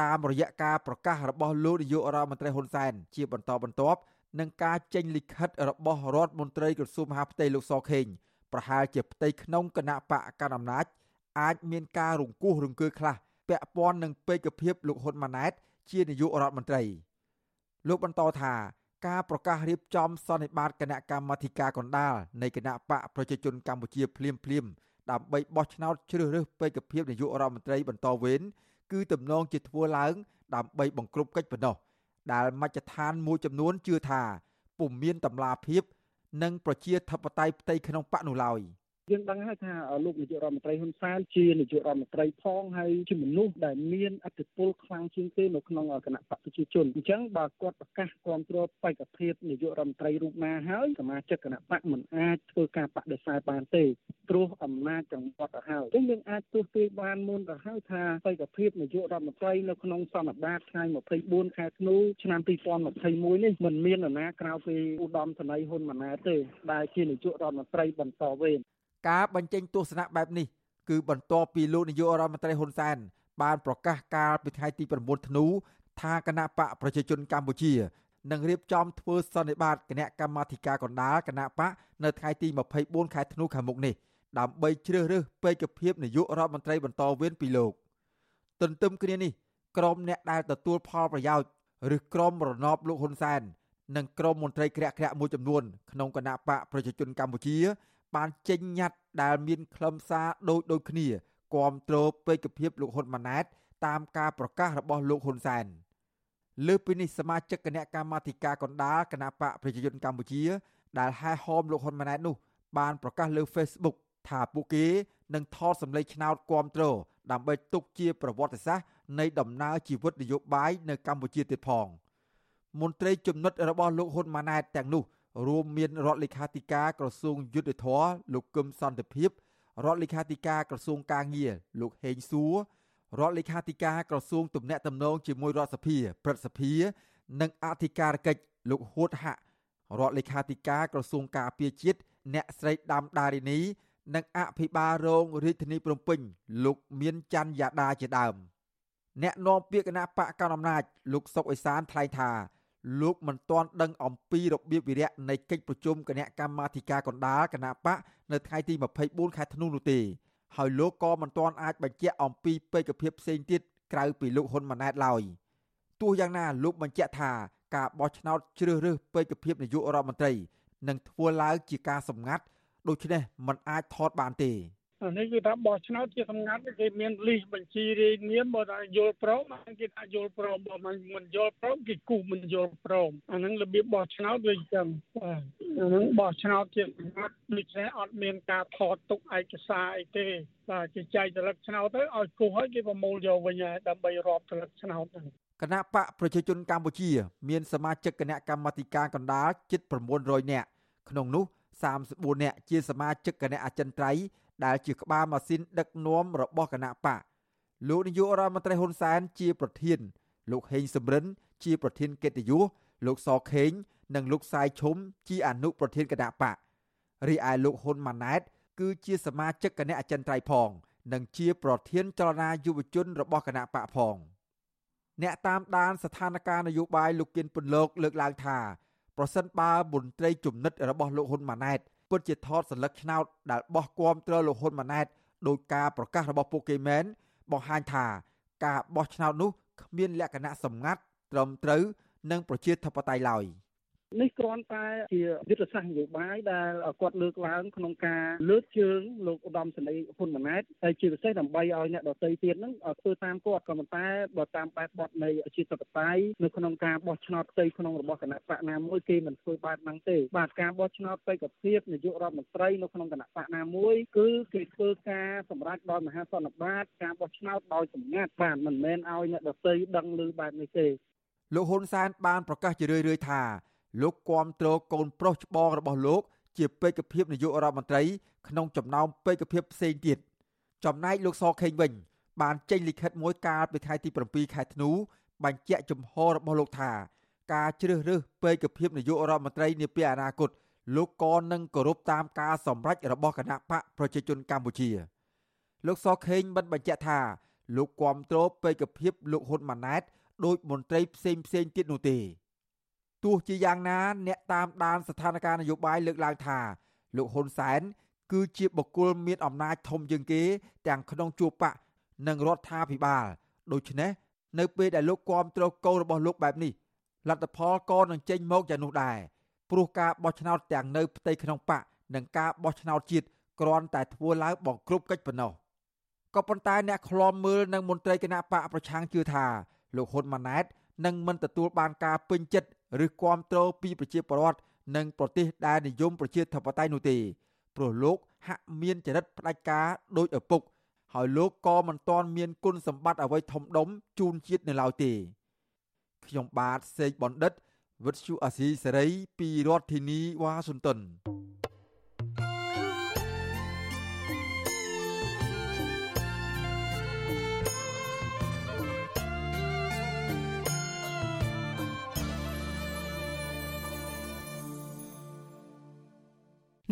តាមរយៈការប្រកាសរបស់លោកនាយករដ្ឋមន្ត្រីហ៊ុនសែនជាបន្តបន្ទាប់នឹងការចេញលិខិតរបស់រដ្ឋមន្ត្រីក្រសួងមហាផ្ទៃលោកសខេងប្រហែលជាផ្ទៃក្នុងគណៈបកកណ្ដាលអំណាចអាចមានការរង្គោះរង្គើខ្លះពាក់ព័ន្ធនឹងពេកភាពលោកហ៊ុនម៉ាណែត ជានាយករដ្ឋមន្ត្រីលោកបន្តថាការប្រកាសរៀបចំសន្និបាតគណៈកម្មាធិការកណ្ដាលនៃគណៈបកប្រជាជនកម្ពុជាភ្លាមភ្លាមដើម្បីបោះឆ្នោតជ្រើសរើសពេកភាពនាយករដ្ឋមន្ត្រីបន្តវេន គឺទំនងជាធ្វើឡើងដើម្បីបង្ក្រប់កិច្ចប៉ុណ្ណោះដែលមជ្ឈដ្ឋានមួយចំនួនជឿថាពុំមានតម្លាភាព និងប្រជាធិបតេយ្យផ្ទៃក្នុងបកនោះឡើយ។ យើងដឹងហើយថាលោកនាយករដ្ឋមន្ត្រីហ៊ុនសែនជានាយករដ្ឋមន្ត្រីផងហើយជាមនុស្សដែលមានអធិបុលខ្លាំងជាងគេនៅក្នុងគណៈបកប្រជាជនអញ្ចឹងបើគាត់ប្រកាសគ្រប់គ្រងបេក្ខភាពនាយករដ្ឋមន្ត្រីរូបណាហើយសមាជិកគណៈបកមិនអាចធ្វើការបដិសេធបានទេព្រោះអំណាចចង្វាត់ទៅហើយអញ្ចឹងយើងអាចទស្សន៍ទាយបានមុនទៅហើយថាបេក្ខភាពនាយករដ្ឋមន្ត្រីនៅក្នុងសន្និបាតថ្ងៃ24ខែធ្នូឆ្នាំ2021នេះមិនមាននរណាក្រៅពីឧត្តមសេនីយ៍ហ៊ុនម៉ាណែតទេដែលជានាយករដ្ឋមន្ត្រីបន្តវេន ការបញ្ចេញទស្សនៈបែបនេះគឺបន្ទាប់ពីលោកនាយករដ្ឋមន្ត្រីហ៊ុនសែនបានប្រកាសកាលពីថ្ងៃទី9ធ្នូថាគណៈបកប្រជាជនកម្ពុជានឹងរៀបចំធ្វើសន្និបាតគណៈកម្មាធិការកណ្ដាលគណៈបកនៅថ្ងៃទី24ខែធ្នូខាងមុខនេះដើម្បីជ្រើសរើសពេកភាពនាយករដ្ឋមន្ត្រីបន្តវេនពីលោកទន្ទឹមគ្នានេះក្រុមអ្នកដែលទទួលផលប្រយោជន៍ឬក្រុមរណបលោកហ៊ុនសែននិងក្រុមមន្ត្រីក្រាក់ក្រាក់មួយចំនួនក្នុងគណៈបកប្រជាជនកម្ពុជា បានចេញញត្តិដែលមានខ្លឹមសារដូចដូចគ្នាគាំទ្រពេកភាពលោកហ៊ុនម៉ាណែត តាមការប្រកាសរបស់លោកហ៊ុនសែនលើពីនេះសមាជិកគណៈកម្មាធិការកណ្ដាលគណៈបកប្រជាជនកម្ពុជា ដែលហែហោមលោកហ៊ុនម៉ាណែតនោះ បានប្រកាសលើ Facebook ថាពួកគេនឹងថតសម្លេងឆ្នោតគាំទ្រដើម្បីទុកជាប្រវត្តិសាស្ត្រនៃដំណើរជីវិតនយោបាយនៅកម្ពុជាទៀតផងមន្ត្រីជំនិតរបស់លោកហ៊ុនម៉ាណែតទាំងនោះ រួមមានរដ្ឋលេខាធិការក្រសួងយុទ្ធភ័ពលោកកឹមសន្តិភាពរដ្ឋលេខាធិការក្រសួងកាងារលោកហេងសួររដ្ឋលេខាធិការក្រសួងទំនាក់ទំនងជាមួយរដ្ឋសភា ព្រឹទ្ធសភា និងអធិការកិច្ចលោកហួតហាក់រដ្ឋលេខាធិការក្រសួងការពារជាតិអ្នកស្រីដាំដារីនីនិងអភិបាលរងរាជធានីភ្នំពេញលោកមានច័ន្ទយ៉ាដាជាដើមអ្នកនាំពាក្យគណៈបកកណ្ដាលអំណាចលោកសុកអេសានថ្លែងថា លោកមិនទាន់ដឹងអំពីរបៀបវិរៈនៃកិច្ចប្រជុំគណៈកម្មាធិការកណ្ដាលគណៈបកនៅថ្ងៃទី24ខែធ្នូនោះទេហើយលោកក៏មិនទាន់អាចបញ្ជាក់អំពីបេក្ខភាពផ្សេងទៀតក្រៅពីលោកហ៊ុនម៉ាណែតឡើយទោះយ៉ាងណាលោកបញ្ជាក់ថាការបោះឆ្នោតជ្រើសរើសបេក្ខភាពនាយករដ្ឋមន្ត្រីនឹងធ្វើឡើងជាការសម្ងាត់ដូច្នេះมันអាចថតបានទេ អានេះគឺថាបោះឆ្នោតជាសម្ងាត់គេមានលីសបញ្ជីរាយនាមបើថាយល់ព្រមគេថាយល់ព្រមបើមិនមិនយល់ព្រមគេគូមិនយល់ព្រមអាហ្នឹងរបៀបបោះឆ្នោតវាអញ្ចឹងបាទអាហ្នឹងបោះឆ្នោតជាសម្ងាត់ដូច្នេះអត់មានការថតទុកឯកសារអីទេបាទគេចែកត្រឡឹកឆ្នោតទៅឲ្យគូសឲ្យគេប្រមូលយកវិញហើយដើម្បីរាប់ត្រឡឹកឆ្នោតហ្នឹងគណៈបកប្រជាជនកម្ពុជា មានសមាជិកគណៈកម្មាធិការកណ្ដាលជិត900នាក់ក្នុងនោះ34នាក់ជាសមាជិកគណៈអចិន្ត្រៃយ៍ ដែលជាក្បាលម៉ាស៊ីនដឹកនាំរបស់គណៈបកលោកនាយករដ្ឋមន្ត្រីហ៊ុនសែនជាប្រធាន លោកហេងសំរិន ជាប្រធានកិត្តិយសលោកសខេង និងលោកសាយឈុំជាអនុប្រធានគណៈបករីឯលោកហ៊ុនម៉ាណែត គឺជាសមាជិកគណៈអចិន្ត្រៃយ៍ផង និងជាប្រធានចលនាយុវជនរបស់គណៈបកផងអ្នកតាមដានស្ថានភាពនយោបាយលោកគៀនពន្លកលើកឡើងថាប្រសិនបើមន្ត្រីជំនិតរបស់លោកហ៊ុនម៉ាណែត ពិតជាថតសន្លឹកឆ្នោតដែលបោះគំត្រលោកហ៊ុនម៉ាណែតដោយការប្រកាសរបស់ពួកគេមែនបង្ហាញថា ការបោះឆ្នោតនោះគ្មានលក្ខណៈសម្ងាត់ត្រឹមត្រូវនិងប្រជាធិបតេយ្យឡើយ។ នេះគ្រាន់តែជាយុទ្ធសាស្ត្រនយោបាយដែលគាត់លើកឡើងក្នុងការលើកជើងលោកឧត្តមសេនីយ៍ហ៊ុនម៉ាណែតហើយជាពិសេសដើម្បីឲ្យអ្នកដទៃទៀតហ្នឹងធ្វើតាមគាត់ក៏ប៉ុន្តែបើតាមបែបបទនៃជាធិបតេយ្យនៅក្នុងការបោះឆ្នោតផ្ទៃក្នុងរបស់គណៈបកណាមួយគេមិនធ្វើបែបហ្នឹងទេបាទការបោះឆ្នោតបេក្ខភាពនាយករដ្ឋមន្ត្រីនៅក្នុងគណៈបកណាមួយគឺគេធ្វើការសម្រេចដោយមហាសន្និបាតការបោះឆ្នោតដោយសម្ងាត់បាទមិនមែនឲ្យអ្នកដទៃដឹងឮបែបនេះទេលោកហ៊ុនសែនបានប្រកាសជារឿយៗថា លោកគាំទ្រកូនប្រុសច្បងរបស់លោក ជាបេក្ខភាពនាយករដ្ឋមន្ត្រីក្នុងចំណោមបេក្ខភាពផ្សេងទៀតចំណែកលោកសខេងវិញ បានចេញលិខិតមួយកាលពីថ្ងៃទី7ខែធ្នូបញ្ជាក់ជំហររបស់លោកថាការជ្រើសរើសបេក្ខភាពនាយករដ្ឋមន្ត្រីនាពេលអនាគតលោកក៏នឹងគោរពតាមការសម្រេចរបស់គណៈបកប្រជាជនកម្ពុជា លោកសខេងបានបញ្ជាក់ថាលោកគាំទ្របេក្ខភាពលោកហ៊ុនម៉ាណែតដោយមន្ត្រីផ្សេងផ្សេងទៀតនោះទេ ទោះជាយ៉ាងណា អ្នកតាមដានស្ថានភាពនយោបាយលើកឡើងថាលោកហ៊ុនសែនគឺជាបុគ្គលមានអំណាចធំជាងគេ ទាំងក្នុងជួរបកនិងរដ្ឋាភិបាលដូច្នេះនៅពេលដែលលោកគាំទ្រកូនរបស់លោកបែបនេះលទ្ធផលក៏នឹងចេញមកយ៉ាងនោះដែរព្រោះការបោះឆ្នោតទាំងនៅផ្ទៃក្នុងបកនិងការបោះឆ្នោតជាតិគ្រាន់តែធ្វើឡើងបង្ក្រប់កិច្ចប៉ុណ្ណោះក៏ប៉ុន្តែអ្នកខ្លំមើលនិងមន្ត្រីគណៈបកប្រឆាំងជឿថាលោកហ៊ុនម៉ាណែតនឹងមិនទទួលបានការពេញចិត្ត ឬគ្រប់គ្រងពីប្រជាពលរដ្ឋនិងប្រទេសដែលនិយមប្រជាធិបតេយ្យនោះទេព្រោះលោកហាក់មានចរិតផ្ដាច់ការដោយឪពុក ហើយលោកក៏មិនទាន់មានគុណសម្បត្តិអ្វីធំដុំជូនជាតិនៅឡើយទេខ្ញុំបាទសេកបណ្ឌិតវិទ្យុអាស៊ីសេរីពីរដ្ឋធានីវ៉ាស៊ីនតោន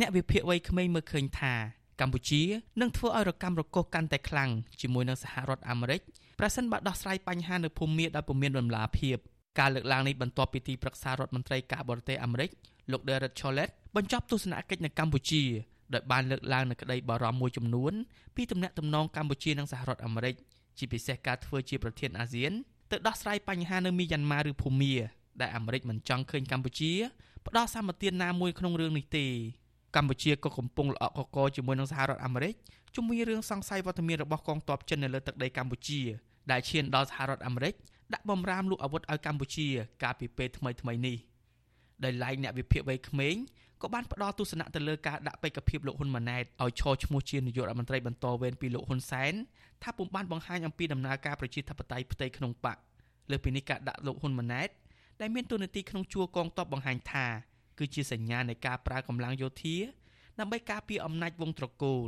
អ្នកវិភាគវ័យក្មេងមើលឃើញថាកម្ពុជានឹងធ្វើឲ្យរកម្មរកុសកាន់តែខ្លាំងជាមួយនឹងសហរដ្ឋអាមេរិកប្រសិនបើដោះស្រាយបញ្ហានៅភូមាដោយពុំមានដំណាភាពការលើកឡើងនេះបន្ទាប់ពីទីប្រឹក្សារដ្ឋមន្ត្រីការបរទេសអាមេរិកលោក Derek Chollet បញ្ចប់ទស្សនកិច្ចនៅកម្ពុជាដោយបានលើកឡើងនៅក្តីបារម្ភមួយចំនួនពីទំនាក់ទំនងកម្ពុជានិងសហរដ្ឋអាមេរិកជាពិសេសការធ្វើជាប្រធានអាស៊ានទៅដោះស្រាយបញ្ហានៅមីយ៉ាន់ម៉ាឬភូមាដែលអាមេរិកមិនចង់ឃើញកម្ពុជាផ្ដោតសម្បទានណាមួយក្នុងរឿងនេះទេ កម្ពុជាក៏កំពុងល្អក់កកជាមួយនឹងសហរដ្ឋអាមេរិកជុំវិញរឿងសង្ស័យវត្តមានរបស់កងទ័ពចិននៅលើទឹកដីកម្ពុជា ដែលឈានដល់សហរដ្ឋអាមេរិកដាក់បំរាមលូកអាវុធឲ្យកម្ពុជា កាលពីពេលថ្មីថ្មីនេះដោយឡែកអ្នកវិភាគវ័យក្មេងក៏បានផ្ដល់ទស្សនៈទៅលើការដាក់បេក្ខភាពលោកហ៊ុនម៉ាណែតឲ្យឈរឈ្មោះជានាយករដ្ឋមន្ត្រីបន្តវេនពីលោកហ៊ុនសែនថាពុំបានបង្ហាញអំពីដំណើរការប្រជាធិបតេយ្យផ្ទៃក្នុងបកលើពីនេះការដាក់លោកហ៊ុនម៉ាណែតដែលមានទូនាទីក្នុងជួរកងទ័ពបង្ហាញថា គឺជាសញ្ញានៃការប្រើកម្លាំងយោធាដើម្បីការពារអំណាចវងត្រកូល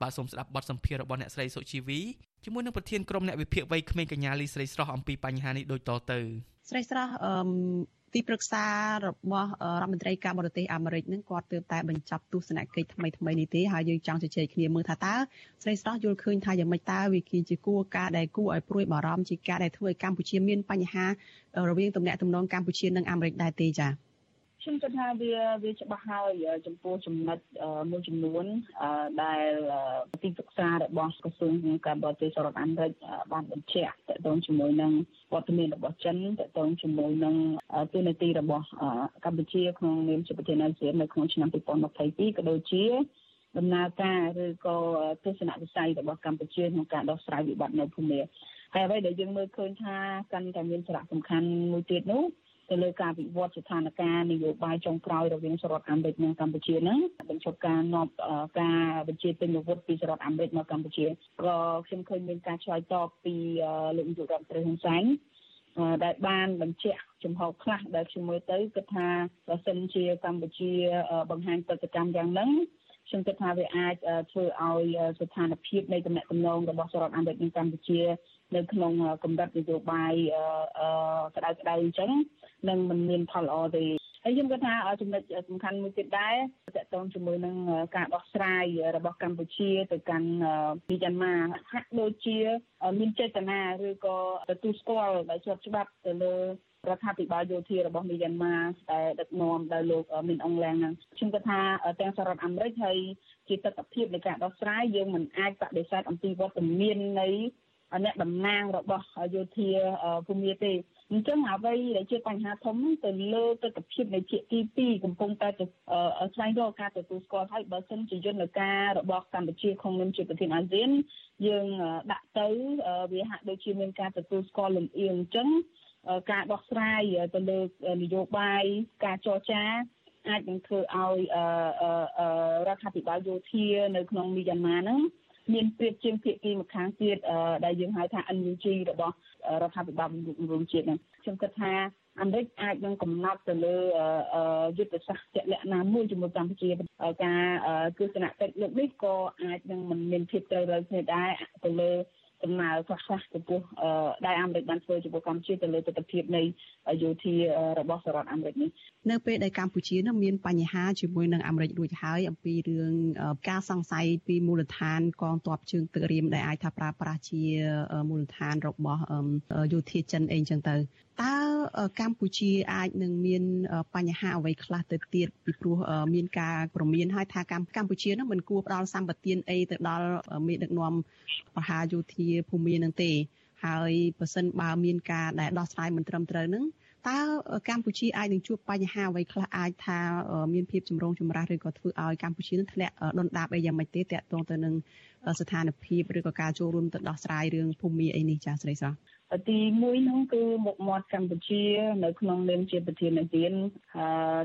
បាទសូមស្ដាប់បទសម្ភាសន៍របស់អ្នកស្រីសុជីវីជាមួយនឹងប្រធានក្រុមអ្នកវិភាគវ័យក្មេងកញ្ញាលីស្រីស្រស់អំពីបញ្ហានេះដូចតទៅស្រីស្រស់អឺទីប្រឹក្សារបស់រដ្ឋមន្ត្រីការបរទេសអាមេរិកនឹងគាត់ទើបតែបញ្ចប់ទស្សនកិច្ចថ្មីថ្មីនេះទេហើយយើងចង់ជជែកគ្នាមើលថាតើស្រីស្រស់យល់ឃើញថាយ៉ាងម៉េចតើវាគឺជាគួរការដែលគួរឲ្យព្រួយបារម្ភជាការដែលធ្វើឲ្យកម្ពុជាមានបញ្ហារវាងទំនាក់ទំនងកម្ពុជានិងអាមេរិកដែរទេចា៎ ខ្ញុំគិតថាវាវាច្បាស់ហើយចំពោះចំណុចមួយចំនួនដែលទីប្រឹក្សារបស់ក្រសួងការបរទេសសហរដ្ឋអាមេរិកបានបញ្ជាក់ទាក់ទងជាមួយនឹងវត្តមានរបស់ចិនទាក់ទងជាមួយនឹងទូនាទីរបស់កម្ពុជាក្នុងនាមជាប្រធានអាស៊ាននៅក្នុងឆ្នាំ2022ក៏ដូចជាដំណើរការឬក៏ទស្សនវិស័យរបស់កម្ពុជាក្នុងការដោះស្រាយវិបត្តិនៅភូមិហើយអ្វីដែលយើងមើលឃើញថាកាន់តែមានសារៈសំខាន់មួយទៀតនោះ ទៅលើការវិវត្តស្ថានភាពនយោបាយចុងក្រោយរវាងសហរដ្ឋអាមេរិកនិងកម្ពុជាហ្នឹងបញ្ឈប់ការនាំការបញ្ជាទិញអាវុធពីសហរដ្ឋអាមេរិកមកកម្ពុជាក៏ខ្ញុំឃើញមានការឆ្លើយតបពីលោកនាយករដ្ឋមន្ត្រីហ៊ុនសែនដែលបានបញ្ជាក់ចំហខ្លះដែលខ្ញុំមើលទៅគិតថាបើសិនជាកម្ពុជាបង្ហាញប្រតិកម្មយ៉ាងហ្នឹងខ្ញុំគិតថាវាអាចធ្វើឲ្យស្ថានភាពនៃទំនាក់ទំនងរបស់សហរដ្ឋអាមេរិកនិងកម្ពុជា នៅក្នុងកម្រិតនយោបាយក្តៅក្តៅអញ្ចឹងនឹងមិនមានផលល្អទេហើយខ្ញុំគិតថាចំណុចសំខាន់មួយទៀតដែរតកតងជាមួយនឹងការដោះស្រាយរបស់កម្ពុជាទៅកាន់មីយ៉ាន់ម៉ាហាក់ដូចជាមានចេតនាឬក៏ទទួលស្គាល់ដោយជាប់ច្បាប់ទៅលើរដ្ឋាភិបាលយោធារបស់មីយ៉ាន់ម៉ាដែលដឹកនាំដោយលោកមីនអងឡាំងហ្នឹងខ្ញុំគិតថាទាំងសហរដ្ឋអាមេរិកហើយជាទស្សនវិជ្ជានៃការដោះស្រាយយើងមិនអាចបដិសេធអំពីវត្តមាននៃ អ្នកតំណាងរបស់យោធាភូមិទេអញ្ចឹងអ្វីដែលជាបញ្ហាធំទៅលើទស្សនវិជ្ជានៃភាគទី2កំពុងតែស្វែងរកការទទួលស្គាល់ហើយបើសិនជាយន្តការរបស់កម្ពុជាក្នុងនាមជាប្រធានអាស៊ានយើងដាក់ទៅវាហាក់ដូចជាមានការទទួលស្គាល់លំអៀងអញ្ចឹងការដោះស្រាយទៅលើនយោបាយការចរចាអាចនឹងធ្វើឲ្យរដ្ឋាភិបាលយោធានៅក្នុងមីយ៉ាន់ម៉ាហ្នឹង មានព្រៀបជាងភាគីម្ខាងទៀតដែលយើងហៅថា NUG របស់រដ្ឋាភិបាលរួមជាតិហ្នឹងខ្ញុំគិតថាអាមេរិកអាចនឹងកំណត់ទៅលើយុទ្ធសាស្ត្រជាក់លាក់ណាមួយជាមួយកម្ពុជាការទស្សនកិច្ចលើកនេះក៏អាចនឹងមិនមានភាពត្រូវរើគ្នាដែរទៅលើ ដំណើរខ្លះខ្លះចំពោះដែលអាមេរិកបានធ្វើចំពោះកម្ពុជាទៅលើទស្សនវិជ្ជានៃយោធារបស់សហរដ្ឋអាមេរិកនេះនៅពេលដែលកម្ពុជានឹងមានបញ្ហាជាមួយនឹងអាមេរិករួចហើយអំពីរឿងការសង្ស័យពីមូលដ្ឋានកងទ័ពជើងទឹករៀមដែលអាចថាប្រើប្រាស់ជាមូលដ្ឋានរបស់យោធាចិនអីចឹងទៅ តើកម្ពុជាអាចនឹងមានបញ្ហាអ្វីខ្លះទៅទៀតពីព្រោះមានការប្រមានហើយថាកម្ពុជានឹងមិនគួរផ្ដល់សម្បត្តិអីទៅដល់មេដឹកនាំមហាយោធាភូមិនឹងទេ ហើយបើសិនបើមានការដែលដោះស្រាយមិនត្រឹមត្រូវនឹងតើកម្ពុជាអាចនឹងជួបបញ្ហាអ្វីខ្លះអាចថាមានភាពចម្រូងចម្រាសឬក៏ធ្វើឲ្យកម្ពុជានឹងធ្លាក់ដុនដាបអីយ៉ាងម៉េចទេតាក់ទងទៅនឹងស្ថានភាពឬក៏ការចូលរួមទៅដោះស្រាយរឿងភូមិអីនេះចាស្រីស្រស់ ទី1នោះគឺមុខមាត់កម្ពុជា នៅក្នុងនាមជាប្រធានអាស៊ាន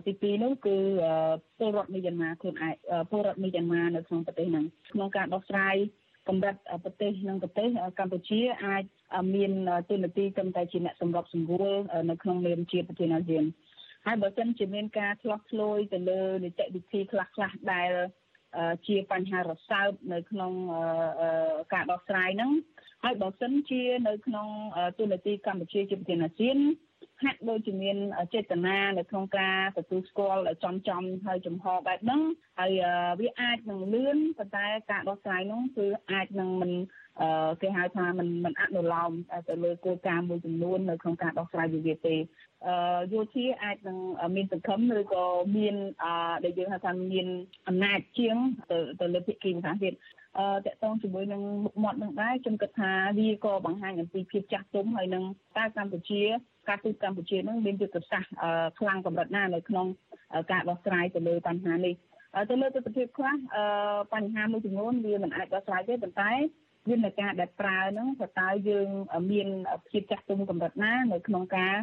ទី2នោះគឺពលរដ្ឋមីយ៉ាន់ម៉ាខ្លួនឯងពលរដ្ឋមីយ៉ាន់ម៉ានៅក្នុងប្រទេសហ្នឹងក្នុងការដោះស្រាយកម្រិតប្រទេសនិងប្រទេសកម្ពុជាអាចមានទូនាទីត្រឹមតែជាអ្នកសម្របសម្រួលនៅក្នុងនាមជាប្រធានអាស៊ានហើយបើសិនជាមានការឆ្លោះឆ្លួយទៅលើនីតិវិធីខ្លះខ្លះដែល ជាបញ្ហារសើបនៅក្នុងការដោះស្រាយហ្នឹងហើយបើសិនជានៅក្នុងទូនាទីកម្ពុជាជាប្រធានអាស៊ានហាក់ដូចជាមានចេតនានៅក្នុងការទទួលស្គាល់ចំចំហើយចំហបែបហ្នឹងហើយវាអាចនឹងលឿនប៉ុន្តែការដោះស្រាយនោះគឺអាចនឹងមិន គេហៅថាมันมันអនុលោមទៅលើគោលការណ៍មួយចំនួននៅក្នុងការដោះស្រាយវិវាទទេយោធាអាចនឹងមានសង្ឃឹមឬក៏មានដែលយើងហៅថាមានអំណាចជាងទៅទៅលើភាគីម្ខាងទៀតអឺតកតងជាមួយនឹងមុខមាត់នឹងដែរខ្ញុំគិតថាវាក៏បង្ហាញអំពីភាពចាស់ទុំហើយនឹងតើកម្ពុជាការទូតកម្ពុជានឹងមានយុទ្ធសាស្ត្រខ្លាំងកម្រិតណានៅក្នុងការដោះស្រាយទៅលើបញ្ហានេះទៅលើទស្សនវិជ្ជាខ្លះបញ្ហាមួយចំនួនវាមិនអាចដោះស្រាយទេប៉ុន្តែ យន្តការដែលប្រើហ្នឹងតើតើយើងមានភាពចាស់ទុំកម្រិតណានៅក្នុងការ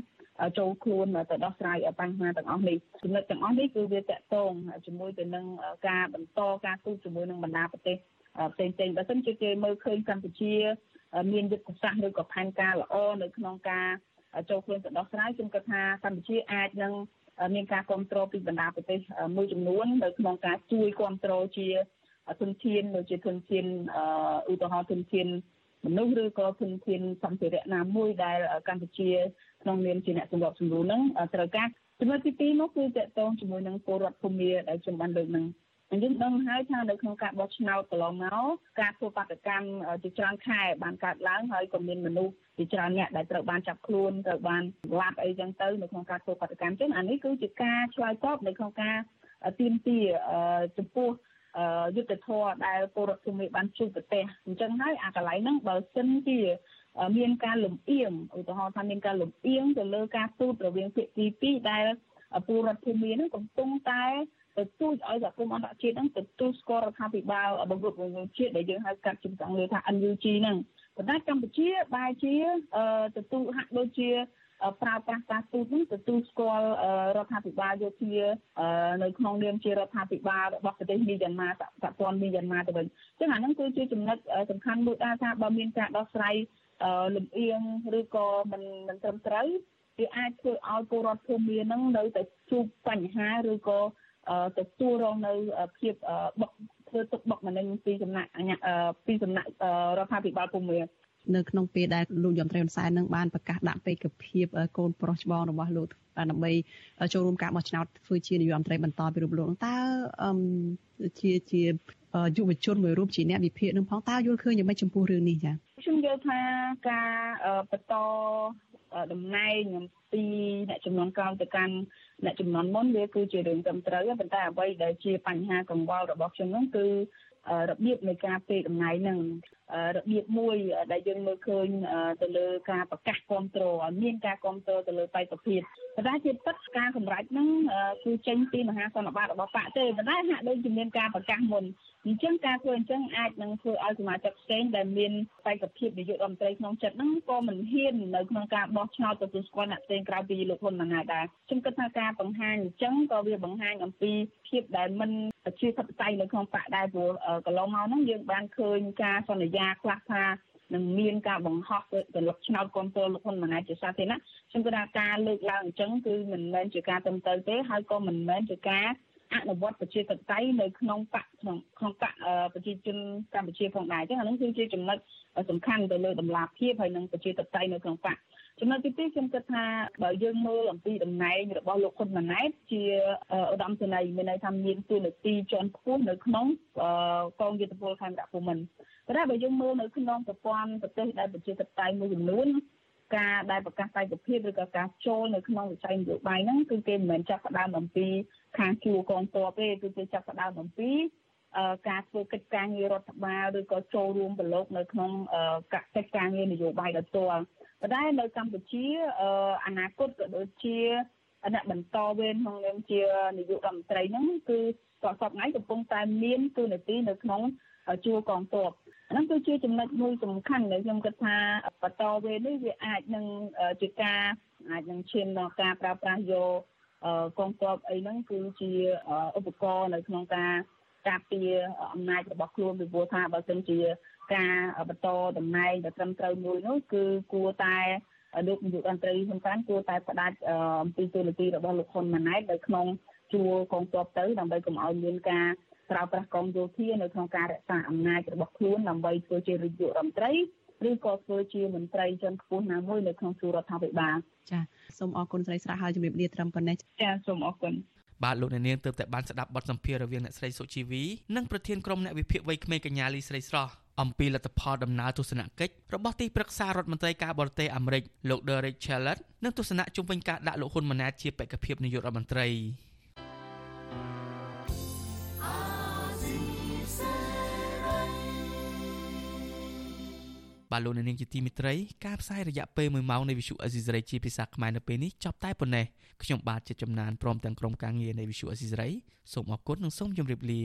ចូលខ្លួនទៅដោះស្រាយបញ្ហាទាំងអស់នេះចំណុចទាំងអស់នេះគឺវាតកតងជាមួយទៅនឹងការបន្តការទូតជាមួយនឹងបណ្ដាប្រទេសផ្សេងៗបើមិនជាគេមើលឃើញកម្ពុជាមានយុទ្ធសាស្ត្រឬក៏ផែនការល្អនៅក្នុងការចូលខ្លួនទៅដោះស្រាយខ្ញុំគិតថាកម្ពុជាអាចនឹងមានការគ្រប់គ្រងពីបណ្ដាប្រទេសមួយចំនួននៅក្នុងការជួយគ្រប់គ្រងជា ធនធានដូចជាធនធានឧទាហរណ៍ធនធានមនុស្សឬក៏ធនធានសម្ភារៈណាមួយដែលកម្ពុជាក្នុងនាមជាអ្នកសម្របសម្រួលហ្នឹងត្រូវការចំណុចទី2នោះគឺតកតងជាមួយនឹងពលរដ្ឋភូមិដែលខ្ញុំបានលើកហ្នឹងយើងដឹងហើយថានៅក្នុងការបោះឆ្នោតកន្លងមកការធ្វើបាតកម្មជាច្រើនខែបានកើតឡើងហើយក៏មានមនុស្សជាច្រើនអ្នកដែលត្រូវបានចាប់ខ្លួនត្រូវបានឡាប់អីចឹងទៅនៅក្នុងការធ្វើបាតកម្មចឹងអានេះគឺជាការឆ្លើយតបនៅក្នុងការទៀមទាចំពោះ យុទ្ធធរដែលពលរដ្ឋភូមិបានជួបប្រទេសអញ្ចឹងហើយអាកន្លែងហ្នឹងបើសិនជាមានការលំអៀងឧទាហរណ៍ថាមានការលំអៀងទៅលើការទូតរវាងភាគីពីរដែលពលរដ្ឋភូមិហ្នឹងកំពុងតែទៅទូចឲ្យសហគមន៍អន្តរជាតិហ្នឹងទទួលស្គាល់រដ្ឋាភិបាលបង្រួបបង្រួមជាតិដែលយើងហៅកាត់ជាភាសាអង់គ្លេសថា NUG ហ្នឹងប៉ុន្តែកម្ពុជាបែរជាទទួលហាក់ដូចជា ប្រើប្រាស់ការទូតនេះទទួលស្គាល់រដ្ឋាភិបាលយោធានៅក្នុងនាមជារដ្ឋាភិបាលរបស់ប្រទេសមីយ៉ាន់ម៉ាសហព័ន្ធមីយ៉ាន់ម៉ាទៅវិញអញ្ចឹងអាហ្នឹងគឺជាចំណុចសំខាន់មួយដែរថាបើមានការដោះស្រាយលំអៀងឬក៏មិនមិនត្រឹមត្រូវវាអាចធ្វើឲ្យពលរដ្ឋភូមិហ្នឹងនៅតែជួបបញ្ហាឬក៏ទទួលរងនៅភាពបុកធ្វើទុកបុកម្នេញពីសំណាក់ពីសំណាក់រដ្ឋាភិបាលភូមិ នៅក្នុងពេលដែលលោកយមត្រីហ៊ុនសែននឹងបានប្រកាសដាក់បេក្ខភាពកូនប្រុសច្បងរបស់លោកដើម្បីចូលរួមការបោះឆ្នោតធ្វើជានាយករដ្ឋមន្ត្រីបន្តពីរូបលោកតើជាជាយុវជនមួយរូបជាអ្នកវិភាគនឹងផងតើយល់ឃើញយ៉ាងម៉េចចំពោះរឿងនេះចា៎ខ្ញុំយល់ថាការបន្តតំណែងអំពីអ្នកចំនួនក្រោយទៅកាន់អ្នកចំនួនមុនវាគឺជារឿងត្រឹមត្រូវប៉ុន្តែអ្វីដែលជាបញ្ហាកង្វល់របស់ខ្ញុំនោះគឺ របៀបនៃការពេកតំណែងនឹងរបៀបមួយដែលយើងមើលឃើញទៅលើការប្រកាសគ្រប់គ្រងឲ្យមានការគ្រប់គ្រងទៅលើបេក្ខភាព ប៉ុន្តែជាពិតការសម្រេចហ្នឹងគឺចេញពីមហាសន្និបាតរបស់បកទេប៉ុន្តែហាក់ដូចជាមានការប្រកាសមុនអញ្ចឹងការធ្វើអញ្ចឹងអាចនឹងធ្វើឲ្យសមាជិកផ្សេងដែលមានបេក្ខភាពនាយករដ្ឋមន្ត្រីក្នុងចិត្តហ្នឹងក៏មិនហ៊ាននៅក្នុងការបោះឆ្នោតទទួលស្គាល់អ្នកផ្សេងក្រៅពីលោកហ៊ុនម៉ាណែតដែរខ្ញុំគិតថាការបង្ហាញអញ្ចឹងក៏វាបង្ហាញអំពីភាពដែលមិនជាធិបតេយ្យនៅក្នុងបកដែរព្រោះកន្លងមកហ្នឹងយើងបានឃើញការសន្យាខ្លះថា នឹងមានការបង្ហោះទៅលុបឆ្នោតគ្រប់គ្រងលោកហ៊ុនម៉ាណែតជាសាធារណៈខ្ញុំគិតថាការលើកឡើងអញ្ចឹងគឺមិនមែនជាការត្រឹមត្រូវទេហើយក៏មិនមែនជាការអនុវត្តប្រជាធិបតេយ្យនៅក្នុងបកក្នុងក្នុងបកប្រជាជនកម្ពុជាផងដែរអញ្ចឹងអានោះគឺជាចំណុចសំខាន់ទៅលើតម្លាភាពហើយនិងប្រជាធិបតេយ្យនៅក្នុងបកចំណុចទី2ខ្ញុំគិតថាបើយើងមើលអំពីតំណែងរបស់លោកហ៊ុនម៉ាណែតជាឧត្តមសេនីយ៍មានន័យថាមានទួនាទីជាន់ខ្ពស់នៅក្នុងកងយុទ្ធពលខេមរៈភូមិន្ទប៉ុន្តែបើយើងមើលនៅក្នុងប្រព័ន្ធប្រទេសដែលប្រជាធិបតេយ្យមួយចំនួនការដែលប្រកាសតែកភាពឬក៏ការចូលនៅក្នុងវិស័យនយោបាយហ្នឹងគឺគេមិនមែនចាប់ផ្ដើមអំពីខាងជួរកងទ័ពទេគឺគេចាប់ផ្ដើមអំពីការធ្វើកិច្ចការងាររដ្ឋបាលឬក៏ចូលរួមប្រឡូកនៅក្នុងកិច្ចការងារនយោបាយដោយផ្ទាល់ ប៉ុន្តែនៅកម្ពុជាអនាគតក៏ដូចជាអ្នកបន្តវេនក្នុងនាមជានាយករដ្ឋមន្ត្រីហ្នឹងគឺក៏សពថ្ងៃកំពុងតែមានទូនាទីនៅក្នុងជួរកងទ័ពហ្នឹងគឺជាចំណុចមួយសំខាន់ដែលខ្ញុំគិតថាបន្តវេននេះវាអាចនឹងជាការអាចនឹងឈានដល់ការប្រើប្រាស់យកកងទ័ពអីហ្នឹងគឺជាឧបករណ៍នៅក្នុងការការពារអំណាចរបស់ខ្លួនពីព្រោះថាបើសិនជា ការបន្តតំណែងដែលត្រឹមត្រូវមួយនោះគឺគួរតែលោកនាយករដ្ឋមន្ត្រីហ៊ុនសែនគួរតែផ្ដាច់អំពីទូនាទីរបស់លោកហ៊ុនម៉ាណែតនៅក្នុងជួរកងទ័ពទៅដើម្បីកុំឲ្យមានការប្រើប្រាស់កងយោធានៅក្នុងការរក្សាអំណាចរបស់ខ្លួនដើម្បីធ្វើជានាយករដ្ឋមន្ត្រីឬក៏ធ្វើជាមន្ត្រីជាន់ខ្ពស់ណាមួយនៅក្នុងជួររដ្ឋាភិបាលចាសូមអរគុណស្រីស្រះហើយជំរាបលាត្រឹមប៉ុណ្ណេះចាសូមអរគុណបាទលោកអ្នកនាងទើបតែបានស្ដាប់បទសម្ភាសន៍រវាងអ្នកស្រីសុជីវីនិងប្រធានក្រុមអ្នកវិភាគវ័យក្មេងកញ្ញាលីស្រីស្រស់ អំពីលទ្ធផលដំណើរទស្សនកិច្ចរបស់ទីប្រឹក្សារដ្ឋមន្ត្រីការបរទេសអាមេរិកលោក Derek Challet និងទស្សនៈជុំវិញការដាក់លោកហ៊ុនម៉ាណែតជាបេក្ខភាពនាយករដ្ឋមន្ត្រីបាទលោកនាងជាទីមេត្រីការផ្សាយរយៈពេល1ម៉ោងនៃវិទ្យុអេស៊ីសរ៉ៃជាភាសាខ្មែរនៅពេលនេះចប់តែប៉ុណ្ណេះខ្ញុំបាទជាចំណានព្រមទាំងក្រុមការងារនៃវិទ្យុអេស៊ីសរ៉ៃសូមអរគុណនិងសូមជម្រាបលា